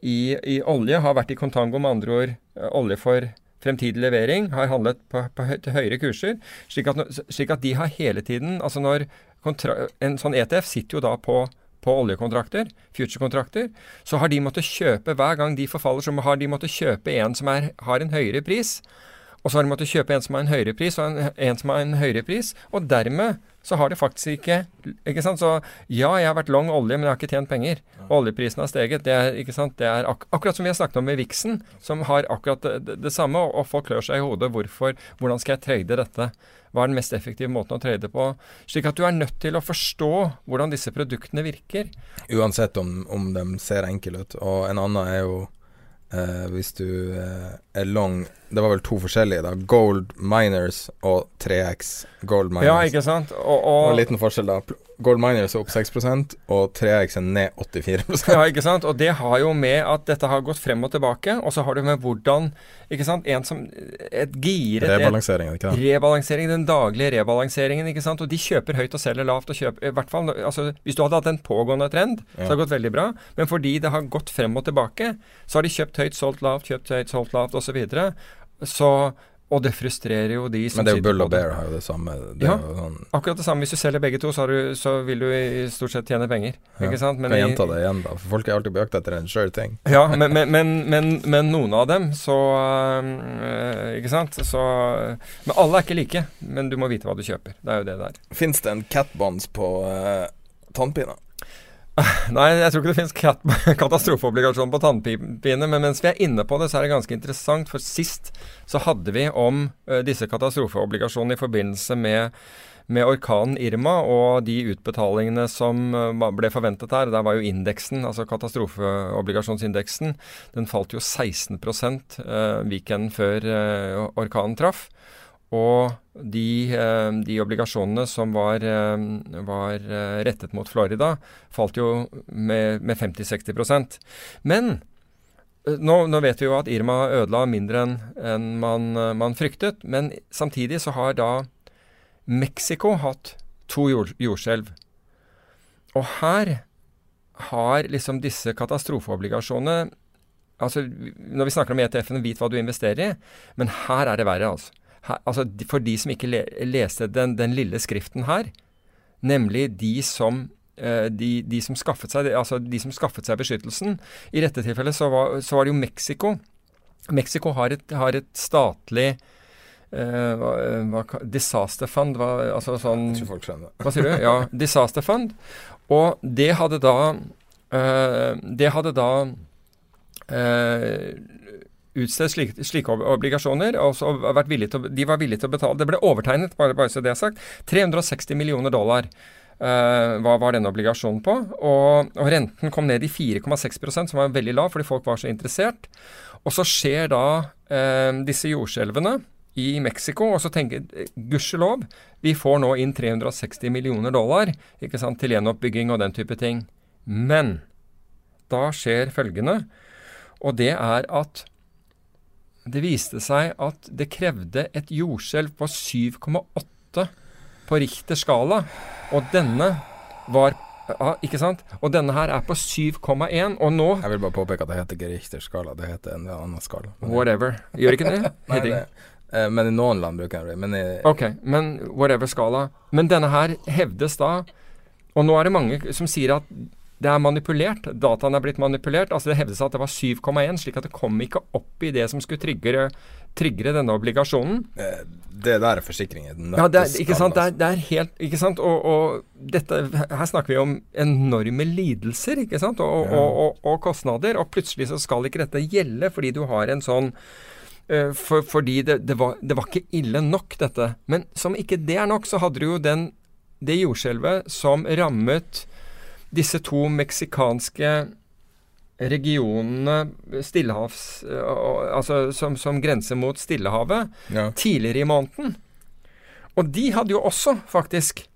i, i olje, har vært i kontango med andre ord eh, olje for fremtidig levering, har handlet på, på høy, til høyere kurser. Slik at, slik at de har hele tiden Altså når kontra En sånn ETF sitter jo da på på oljekontrakter, future-kontrakter, så har de måttet kjøpe hver gang de forfaller, så har de måttet kjøpe en som er, har en høyere pris. Og så har de måttet kjøpe en som har en høyere pris, og en, en som har en høyere pris. Og dermed så har det faktisk ikke Ikke sant. Så ja, jeg har vært long olje, men jeg har ikke tjent penger. Og oljeprisen har steget. Det er, ikke sant? Det er ak akkurat som vi har snakket om med Vixen, som har akkurat det, det, det samme. Og, og folk klør seg i hodet. Hvorfor? Hvordan skal jeg trade dette? Hva er den mest effektive måten å trade på? Slik at du er nødt til å forstå hvordan disse produktene virker. Uansett om, om de ser enkle ut. Og en annen er jo eh, hvis du uh, er long Det var vel to forskjellige, da. Gold Miners og 3X Gold Miners. Ja, ikke sant? Og, Og og en liten forskjell, da. Gold Miners er opp 6 og 3X er ned 84 Ja, ikke sant? Og det har jo med at dette har gått frem og tilbake, og så har du med hvordan Ikke sant? En som Et giret et, Rebalansering, er ikke sant. Rebalansering, den daglige rebalanseringen. ikke sant? Og de kjøper høyt og selger lavt. og kjøper, i hvert fall, altså Hvis du hadde hatt en pågående trend, så hadde det gått veldig bra. Men fordi det har gått frem og tilbake, så har de kjøpt høyt, solgt lavt, kjøpt høyt, solgt lavt osv. Så, så og det frustrerer jo de som Men det er jo Bull og. Bear har jo det samme. Det Ja. sånn, Akkurat det samme. Hvis du selger begge to, så, har du, så vil du i stort sett tjene penger. Ja. Ikke sant? kan jeg gjenta det igjen, da? For folk er alltid på jakt etter en sure ting. Ja, men, men, men, men, men noen av dem så øh, Ikke sant? Så Men alle er ikke like. Men du må vite hva du kjøper. Det er jo det der. Fins det en catbonds på øh, tannpine? Nei, jeg tror ikke det finnes kat katastrofeobligasjon på tannpine, men mens vi er inne på det, så er det ganske interessant. For sist så hadde vi om uh, disse katastrofeobligasjonene i forbindelse med med orkanen Irma og de utbetalingene som ble forventet her, der var jo indeksen, altså katastrofeobligasjonsindeksen, den falt jo 16 uh, weekenden før orkanen traff. Og de, eh, de obligasjonene som var, eh, var eh, rettet mot Florida, falt jo med, med 50-60% Men nå, nå vet vi jo at Irma ødela mindre enn en man, man fryktet. Men samtidig så har da Mexico hatt to jord, jordskjelv. Og her har liksom disse katastrofeobligasjonene Altså, når vi snakker om ETF-en, vit hva du investerer i, men her er det verre, altså. Her, altså for de som ikke le, leste den, den lille skriften her, nemlig de som eh, de, de, som skaffet seg, altså de som skaffet seg beskyttelsen. I dette tilfellet så var, så var det jo Mexico. Mexico har et, har et statlig Uh, disaster fund, hva, altså sånn Jeg tror folk skjønner hva sier du? Ja, Disaster Fund. Og det hadde da uh, Det hadde da eh, utstedt slike, slike obligasjoner. Og til, de var villige til å betale Det ble overtegnet, bare, bare så det er sagt. 360 millioner dollar. uh, hva var denne obligasjonen på? Og, og renten kom ned i 4,6% som var veldig lav fordi folk var så interessert. Og så skjer da uh, disse jordskjelvene i Mexico, og så tenker gudskjelov, vi får nå inn 360 millioner dollar ikke sant, til gjenoppbygging og den type ting. Men da skjer følgende, og det er at det viste seg at det krevde et jordskjelv på 7,8 på Richter skala, og denne var ja, ikke sant? Og denne her er på 7,1, og nå Jeg vil bare påpeke at det heter ikke Richter-skala, det heter en annen skala. Whatever. Gjør ikke det? Nei, det, eh, men i noen land bruker jeg det. Men i, Ok, men whatever skala. Men denne her hevdes da, og nå er det mange som sier at det er manipulert, dataene er blitt manipulert. Altså det hevdes at det var 7,1, slik at det kom ikke opp i det som skulle triggere, triggere denne obligasjonen. eh, det der er forsikringen. Ja, det er, ikke sant, det er, det er helt Ikke sant, og, og dette Her snakker vi om enorme lidelser, ikke sant, og, og, og kostnader. Og plutselig så skal ikke dette gjelde fordi du har en sånn eh, for, fordi det, det, var, det var ikke ille nok, dette. Men som ikke det er nok, så hadde du jo den, det jordskjelvet som rammet disse to meksikanske regionene Stillehavs... eh, altså som, som grenser mot Stillehavet Ja. tidligere i måneden. Og de hadde jo også faktisk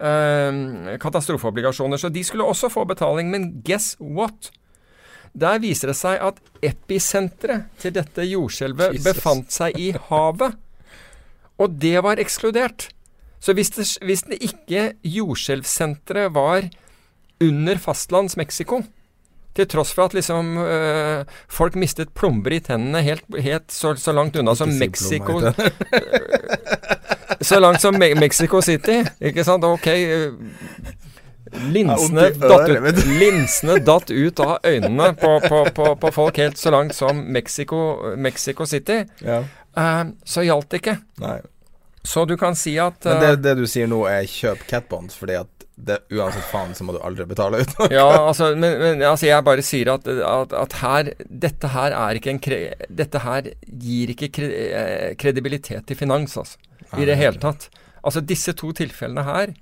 eh, katastrofeobligasjoner, så de skulle også få betaling. Men guess what? Der viser det seg at episenteret til dette jordskjelvet befant seg i havet. Og det var ekskludert. Så hvis det, hvis det ikke jordskjelvsenteret var under fastlands-Mexico, til tross for at liksom øh, folk mistet plomber i tennene helt, helt så, så langt unna som Mexico Så langt som Me Mexico City, ikke sant? Ok. øh, Linsene datt, ut, linsene datt ut av øynene på, på, på, på folk helt så langt som Mexico, Mexico City. Ja. Uh, så gjaldt det ikke. Nei. Så du kan si at Men eh, det, det du sier nå, er kjøp catbonds, fordi at det, uansett faen så må du aldri betale ut. Ja, altså, men, men altså, jeg bare sier at, at, at her Dette her er ikke en kre, Dette her gir ikke kre, eh, kredibilitet til finans, altså. I det hele tatt. Altså, disse to tilfellene her,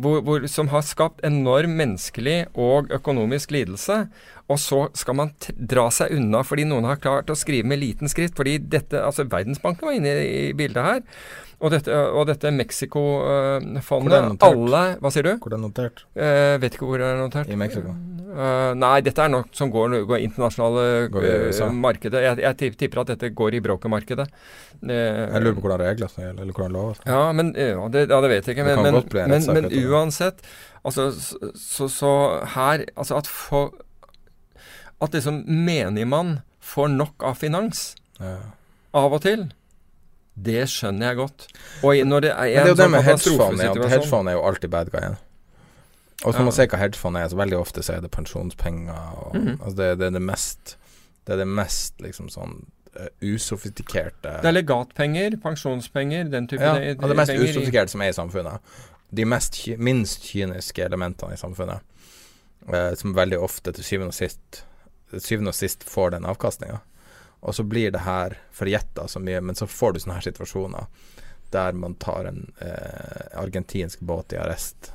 hvor, hvor, som har skapt enorm menneskelig og økonomisk lidelse, og så skal man dra seg unna fordi noen har klart å skrive med liten skrift. Fordi dette Altså, Verdensbanken var inne i, i bildet her. Og dette, og dette Mexico-fondet? Alle Hva sier du? Hvor det er notert? Eh, vet ikke hvor det er notert. I Mexico. Eh, nei, dette er noe som går, går internasjonale Går i eh, markedet. Jeg, jeg tipper at dette går i brokermarkedet. Eh, Jeg lurer på hvordan regler som gjelder, eller hvordan lover. ja, men ja, det, ja, det vet jeg ikke. Men, men, men uansett altså, så, så, så her Altså at for At liksom menigmann får nok av finans Ja. av og til. Det skjønner jeg godt. Og når det er Men det er jo det sånn med hedgefond. Ja, katastrofesituasjon hedgefond er jo alltid bad guyen. Og så Ja. man se hva hedgefond er. Så veldig ofte så er det pensjonspenger. Og, Mhm. altså det, det er det mest Det er det mest liksom sånn uh, usofistikerte Det er legatpenger, pensjonspenger, den type ja, det, det, det mest usofistikerte som er i samfunnet. De mest, minst kyniske elementene i samfunnet. uh, som veldig ofte til syvende og sist syvende og sist får den avkastninga. Og så blir det her forgjetta så mye, men så får du sånne her situasjoner der man tar en eh, argentinsk båt i arrest.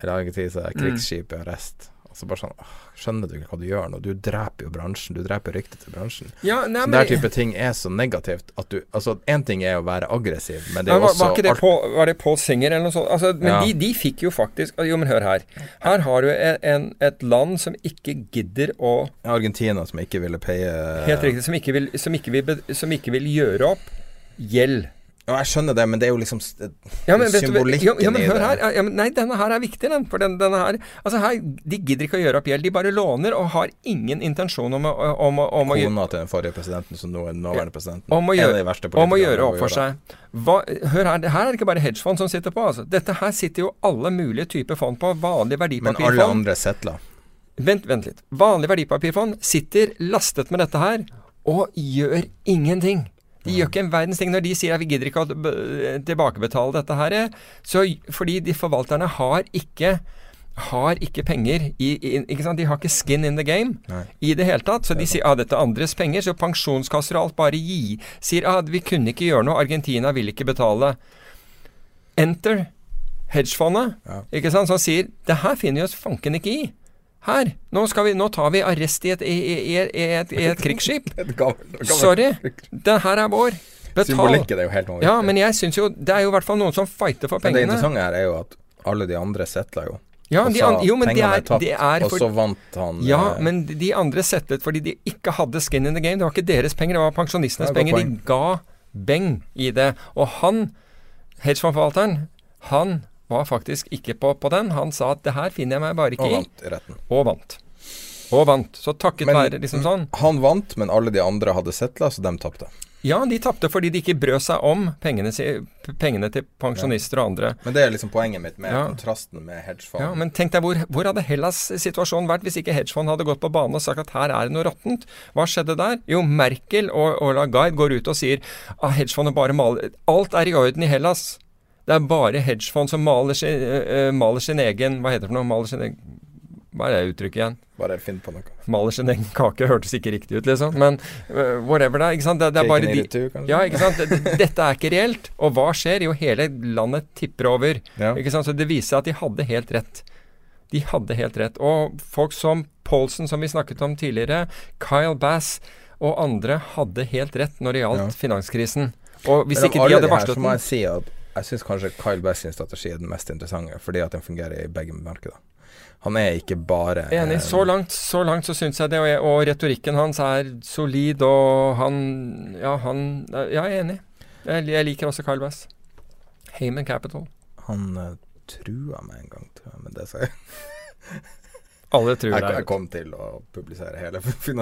Eller argentinsk Mm. krigsskip i arrest. Så bare sånn Skjønner du ikke hva du gjør nå? Du dreper jo bransjen. Du dreper ryktet til bransjen. Ja, nei, men, der type ting er så negativt at du Altså, én ting er å være aggressiv, men det er var, også var det på, var det Paul Singer eller noe sånt? Altså, men Ja. de, de fikk jo faktisk Jo, men hør her. Her har du en, en, et land som ikke gidder å Argentina som ikke ville paye Helt riktig. Som ikke vil, som ikke vil, som ikke vil gjøre opp gjeld. Ja, jeg skjønner det, men det er jo liksom Ja, men symbolikken du, ja, men i det. her. Ja, men nei, denne her er viktig, den. For den, denne her Altså her, De gidder ikke å gjøre opp gjeld. De bare låner og har ingen intensjon om å, om, om, Kona til den forrige presidenten, som nå er den nåværende presidenten. om å gjøre, om å gjøre opp for seg. Hva, hør her, her er det ikke bare hedgefond som sitter på. altså. Dette her sitter jo alle mulige typer fond på. Vanlige Men alle verdipapirfond. andre settler. Vent, vent litt. Vanlige verdipapirfond sitter lastet med dette her og gjør ingenting. De gjør ikke en verdens ting når de sier at vi gidder ikke å tilbakebetale dette her. Så, fordi de forvalterne har ikke har ikke penger i, i ikke sant? De har ikke skin in the game Nei. i det hele tatt. Så de sier at dette er andres penger. Så pensjonskasser og alt bare gi. Sier at vi kunne ikke gjøre noe. Argentina vil ikke betale. Enter hedgefondet, Ja. ikke sant, som sier det her finner vi oss fanken ikke i. Her. Nå, skal vi, nå tar vi arrest i et, i, i, i, et, et krigsskip. Et gammelt- gammelt- Sorry. Den her er vår. Betal. Symbolikken er jo helt vanvittig. Ja, men jeg syns jo Det er jo i hvert fall noen som fighter for pengene. Men det interessante her er jo at alle de andre settla jo. Ja, og de sa an, jo, pengene er, tapt, er for, og så vant han Ja, eh, men de andre settet fordi de ikke hadde skin in the game. Det var ikke deres penger, det var pensjonistenes penger. De ga beng i det. Og han, hedgefondforvalteren, han var faktisk ikke på, på den. Han sa at det her finner jeg meg bare ikke Og vant i retten. Og vant. Og vant. Så takket Men- være liksom sånn. Han vant, men alle de andre hadde settla, så de tapte. Ja, de tapte fordi de ikke brød seg om pengene, pengene til pensjonister og andre. Men det er liksom poenget mitt med Ja. kontrasten med hedgefond. Ja, Men tenk deg hvor, hvor hadde Hellas situasjon vært hvis ikke hedgefond hadde gått på banen og sagt at her er det noe råttent? Hva skjedde der? Jo, Merkel og, og Lagarde går ut og sier at hedgefondet bare maler Alt er i orden i Hellas. Det er bare hedgefond som maler sin, øh, maler sin egen Hva heter det for noe? Maler sin egen Hva er det uttrykket igjen? Bare finn på noe. Maler sin egen kake hørtes ikke riktig ut, liksom. Men uh, whatever det er. Ikke sant? Det, det er bare de ja, ikke sant? Dette er ikke reelt. Og hva skjer? Jo, hele landet tipper over. Ja. Ikke sant? Så det viser seg at de hadde helt rett. De hadde helt rett. Og folk som Paulsen, som vi snakket om tidligere, Kyle Bass og andre hadde helt rett når det gjaldt Ja. finanskrisen. Og hvis ikke de hadde varslet den at jeg syns kanskje Kyle Bass sin strategi er den mest interessante, fordi at den fungerer i begge markeder. Han er ikke bare Enig. Så langt, så langt så syns jeg det. Og, jeg, og retorikken hans er solid, og han Ja, han Ja, jeg er enig. Jeg, jeg liker også Kyle Bass. Heyman Capital. Han uh, trua meg en gang, men det sa jeg. Alle tror Jeg, det. jeg kom til å publisere hele.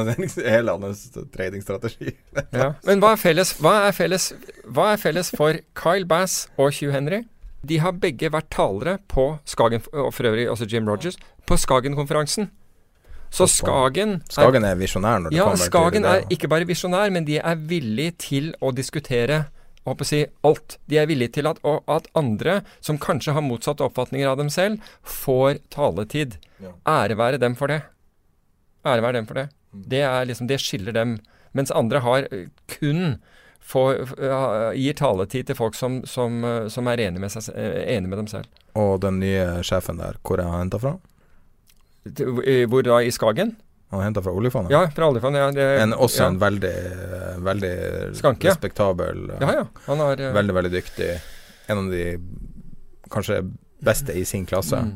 Hele hans tradingstrategi. Ja. Men hva er, felles, hva, er felles, hva er felles for Kyle Bass og Hugh Henry? De har begge vært talere på Skagen, og for øvrig også Jim Rogers, på Skagen-konferansen. Så Skagen er, Skagen er visjonær når det ja, kommer Skagen til er ikke bare visjonær, men de er villige til å diskutere håper å si alt. De er villige til at, at andre, som kanskje har motsatte oppfatninger av dem selv, får taletid. Ja. Ære være dem for det. Ære være dem for det. Mm. Det, er liksom, det skiller dem. Mens andre har eh, kun får, gir taletid til folk som, som, eh, som er enig med, seg, eh, enig med dem selv. Og den nye sjefen der, hvor er han henta fra? Hvor da? I Skagen? Han henta fra oljefondet? Ja, fra oljefondet. Ja, det- En, også ja. en veldig, veldig Skanke, ja. respektabel Ja, ja. Han har eh, Veldig, veldig dyktig. En av de kanskje beste i sin klasse mm.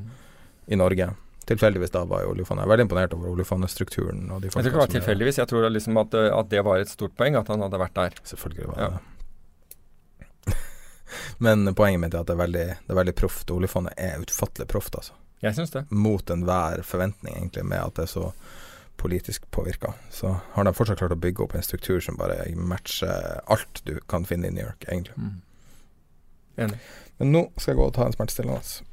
i Norge. Tilfeldigvis da var i oljefondet. Jeg er veldig imponert over oljefondsstrukturen. Og de Jeg tror ikke det var tilfeldigvis. Jeg tror liksom at, eh, at det var et stort poeng, at han hadde vært der. Selvfølgelig var Ja. det Men poenget mitt er at det er veldig, det er veldig proft. Oljefondet er utfattelig proft, altså. Jeg syns det. Mot enhver forventning, egentlig, med at det er så politisk påvirka, så har de fortsatt klart å bygge opp en struktur som bare matcher alt du kan finne i New York, egentlig. Mm. Men nå skal jeg gå og ta en smertestillende.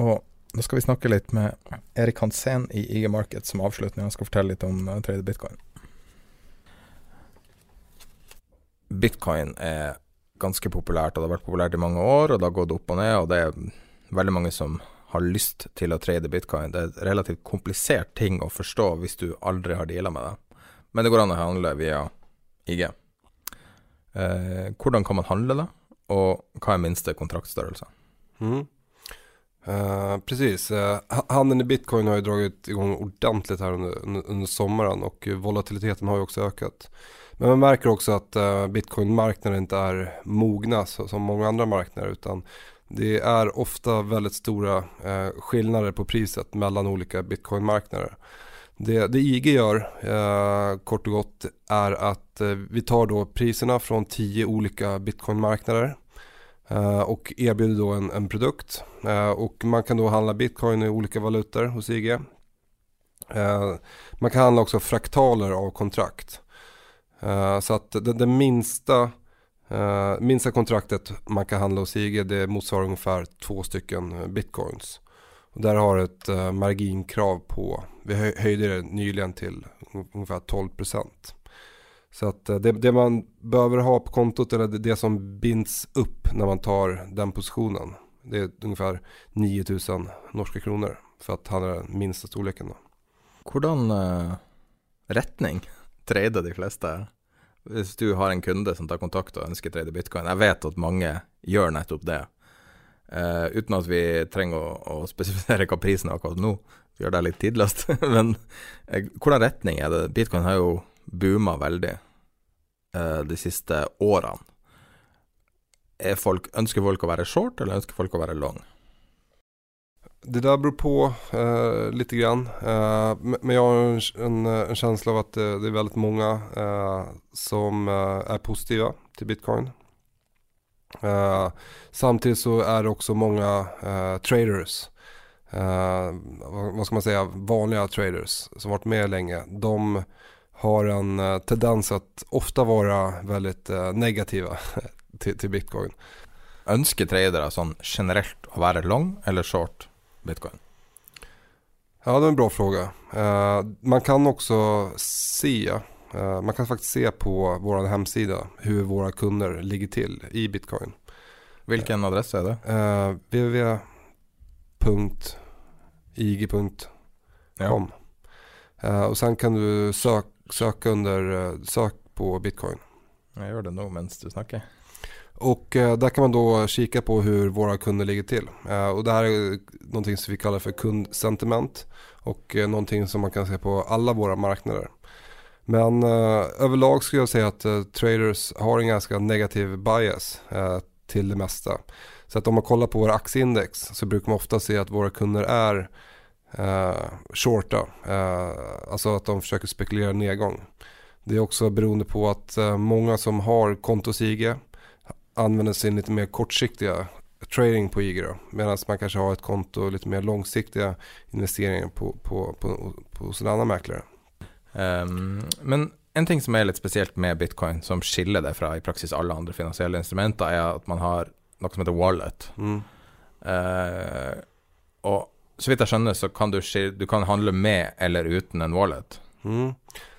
Og nå skal vi snakke litt med Erik Hansen i IG Market som avslutning. Han skal fortelle litt om uh, trade bitcoin. Bitcoin er ganske populært, og det har vært populært i mange år, og det har gått opp og ned, og det er veldig mange som har lyst til å trade bitcoin. Det er et relativt komplisert ting å forstå hvis du aldri har deala med det. Men det går an å handle via IG. Eh, hvordan kan man handle det, og hva er minste kontraktstørrelse? Mm. Uh, precis, uh, handeln i bitcoin har ju dragit igång ordentligt här under, under, under, sommaren och volatiliteten har ju också ökat. Men man märker också att uh, bitcoinmarknaden inte är mogna som många andra marknader utan det är ofta väldigt stora eh, skillnader på priset mellan olika bitcoinmarknader. Det, det IG gör eh, kort och gott är att eh, vi tar då priserna från tio olika bitcoinmarknader eh, och erbjuder då en, en produkt. Eh, och man kan då handla bitcoin i olika valutor hos IG. Eh, man kan handla också fraktaler av kontrakt. Så att det, det minsta, minsta kontraktet man kan handla hos IG det motsvarar ungefär två stycken bitcoins. Och där har ett uh, marginkrav på, vi höjde det nyligen till ungefär 12%. Så att uh, det, det, man behöver ha på kontot eller det, det, som binds upp när man tar den positionen. Det är ungefär 9000 norska kronor för att handla den minsta storleken. Då. Hvordan uh, retning trader de fleste? Hvis du har en kunde som tar kontakt og ønsker trade bitcoin, jeg vet at mange gjør nettopp det. Uh, uten at vi trenger å, å, spesifisere hva prisen er akkurat nå. Vi gjør det litt tidløst. Men uh, hvordan retning er det? Bitcoin har jo booma veldig uh, de siste årene. Folk, ønsker folk å være short, eller ønsker folk å være long? Det där beror på eh, lite grann. Eh, men jag har en, en, en, känsla av att det, det är väldigt många eh, som är positiva till bitcoin. Uh, samtidigt så är det också många uh, traders, uh, vad ska man säga, vanliga traders som varit med länge. De har en tendens att ofta vara väldigt negativa till, till bitcoin. Ønsker tradere sånn generelt å være long eller short bitcoin? Ja, det är en bra fråga. man kan också se uh, man kan faktiskt se på vår hemsida hur våra kunder ligger till i bitcoin. Vilken adress är det? Uh, eh, www.ig.com ja. uh, Och sen kan du sök, söka under uh, sök på bitcoin. Jag gör det nog medan du snackar. Och uh, där kan man då kika på hur våra kunder ligger till. och det här är någonting som vi kallar för kundsentiment. Och någonting som man kan se på alla våra marknader. Men eh, överlag skulle jag säga att eh, traders har en ganska negativ bias eh, till det mesta. Så att om man kollar på våra aktieindex så brukar man ofta se att våra kunder är eh, shorta. Eh, alltså att de försöker spekulera nedgång. Det är också beroende på att eh, många som har kontos IG använder sin lite mer kortsiktiga trading på IG Medan man kanske har ett konto lite mer långsiktiga investeringar på, på, på, på, på annan mäklare. Um, men en ting som er litt spesielt med bitcoin, som skiller det fra i praksis alle andre finansielle instrumenter, er at man har noe som heter wallet. Mm. Uh, og så vidt jeg skjønner, så kan du, du kan handle med eller uten en wallet mm.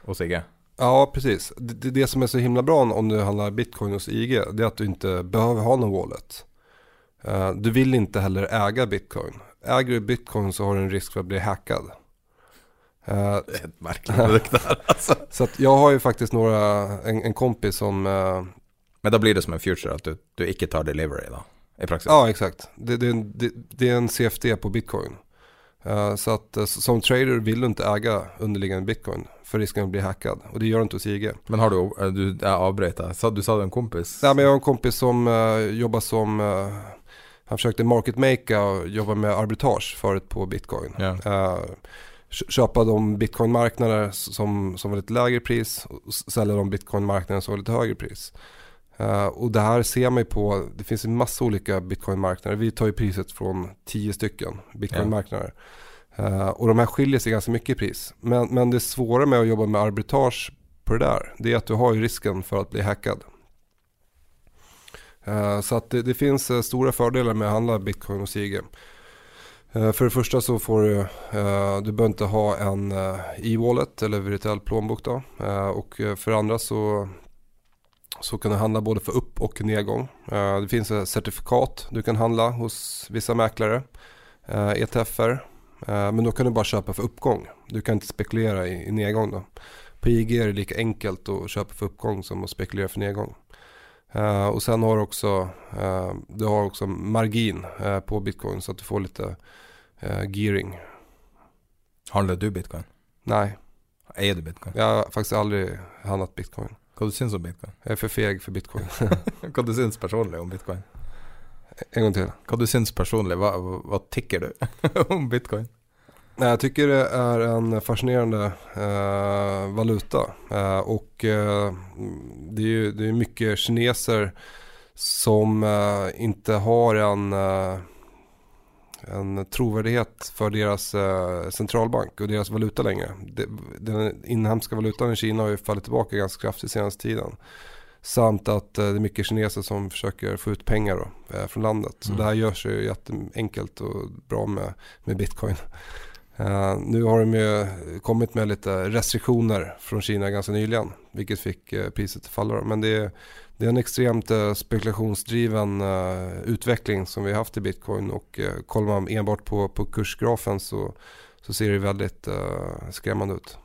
hos IG. Ja, precis. Det, det, som är så himla bra om du handlar bitcoin hos IG, det är att du inte behöver ha någon wallet. Uh, du vill inte heller äga bitcoin. Äger du bitcoin så har du en risk för att bli hackad. Uh, det är ett märkligt produkt där alltså. Så att jag har ju faktiskt några, en, en kompis som... Uh, Men då blir det som en future att du, du inte tar delivery då? I praxis? Ja, exakt. Det, det, det, det är en CFD på bitcoin. Uh, så att som trader vill du inte äga underliggande bitcoin för risken att bli hackad. Och det gör du inte hos IG. Men har du, du jag avbryter, du sa du en kompis? Nej men jag har en kompis som uh, jobbar som, han försökte market makea och jobba med arbitrage förut på bitcoin. Yeah köpa de bitcoinmarknader som, som var lite lägre pris och sälja de bitcoinmarknader som var lite högre pris. Uh, och det här ser man ju på, det finns en massa olika bitcoinmarknader. Vi tar ju priset från tio stycken bitcoinmarknader. Uh, och de här skiljer sig ganska mycket i pris. Men, men det svåra med att jobba med arbitrage på det där, det är att du har ju risken för att bli hackad. Uh, så att det, det finns uh, stora fördelar med att handla bitcoin och Sige. För det första så får du, du behöver inte ha en e-wallet eller virtuell plånbok då. Och för det andra så, så kan du handla både för upp och nedgång. Det finns certifikat du kan handla hos vissa mäklare, ETFer Eh, men då kan du bara köpa för uppgång. Du kan inte spekulera i, nedgång då. På IG är det lika enkelt att köpa för uppgång som att spekulera för nedgång. Och sen har du också, du har också margin på bitcoin så att du får lite gearing. Handlar du bitcoin? Nej. Äger du bitcoin? Jag har faktiskt aldrig handlat bitcoin. Vad du syns om bitcoin? Jeg er for feg for bitcoin. Hva du syns personlig om bitcoin? En gang til. Hva du syns personlig? Hva, hva tikker du om bitcoin? Jeg tycker det er en fascinerende eh, valuta. Eh, og eh, det er ju det är mycket kineser som ikke inte har en, eh, en troverdighet för deras eh, centralbank och deras valuta längre. den inhemska valutan i Kina har ju fallit tillbaka ganska kraftigt senaste tiden. Samt att eh, det är mycket kineser som försöker få ut pengar då, eh, från landet. Så mm. det här görs ju jätteenkelt och bra med, med bitcoin. Uh, nu har de ju kommit med lite restriktioner från Kina ganska nyligen. Vilket fick uh, priset att falla. Men det är, det är en extremt uh, spekulationsdriven utveckling som vi har haft i bitcoin. Och kollar man enbart på, på kursgrafen så, så ser det väldigt skrämmande ut.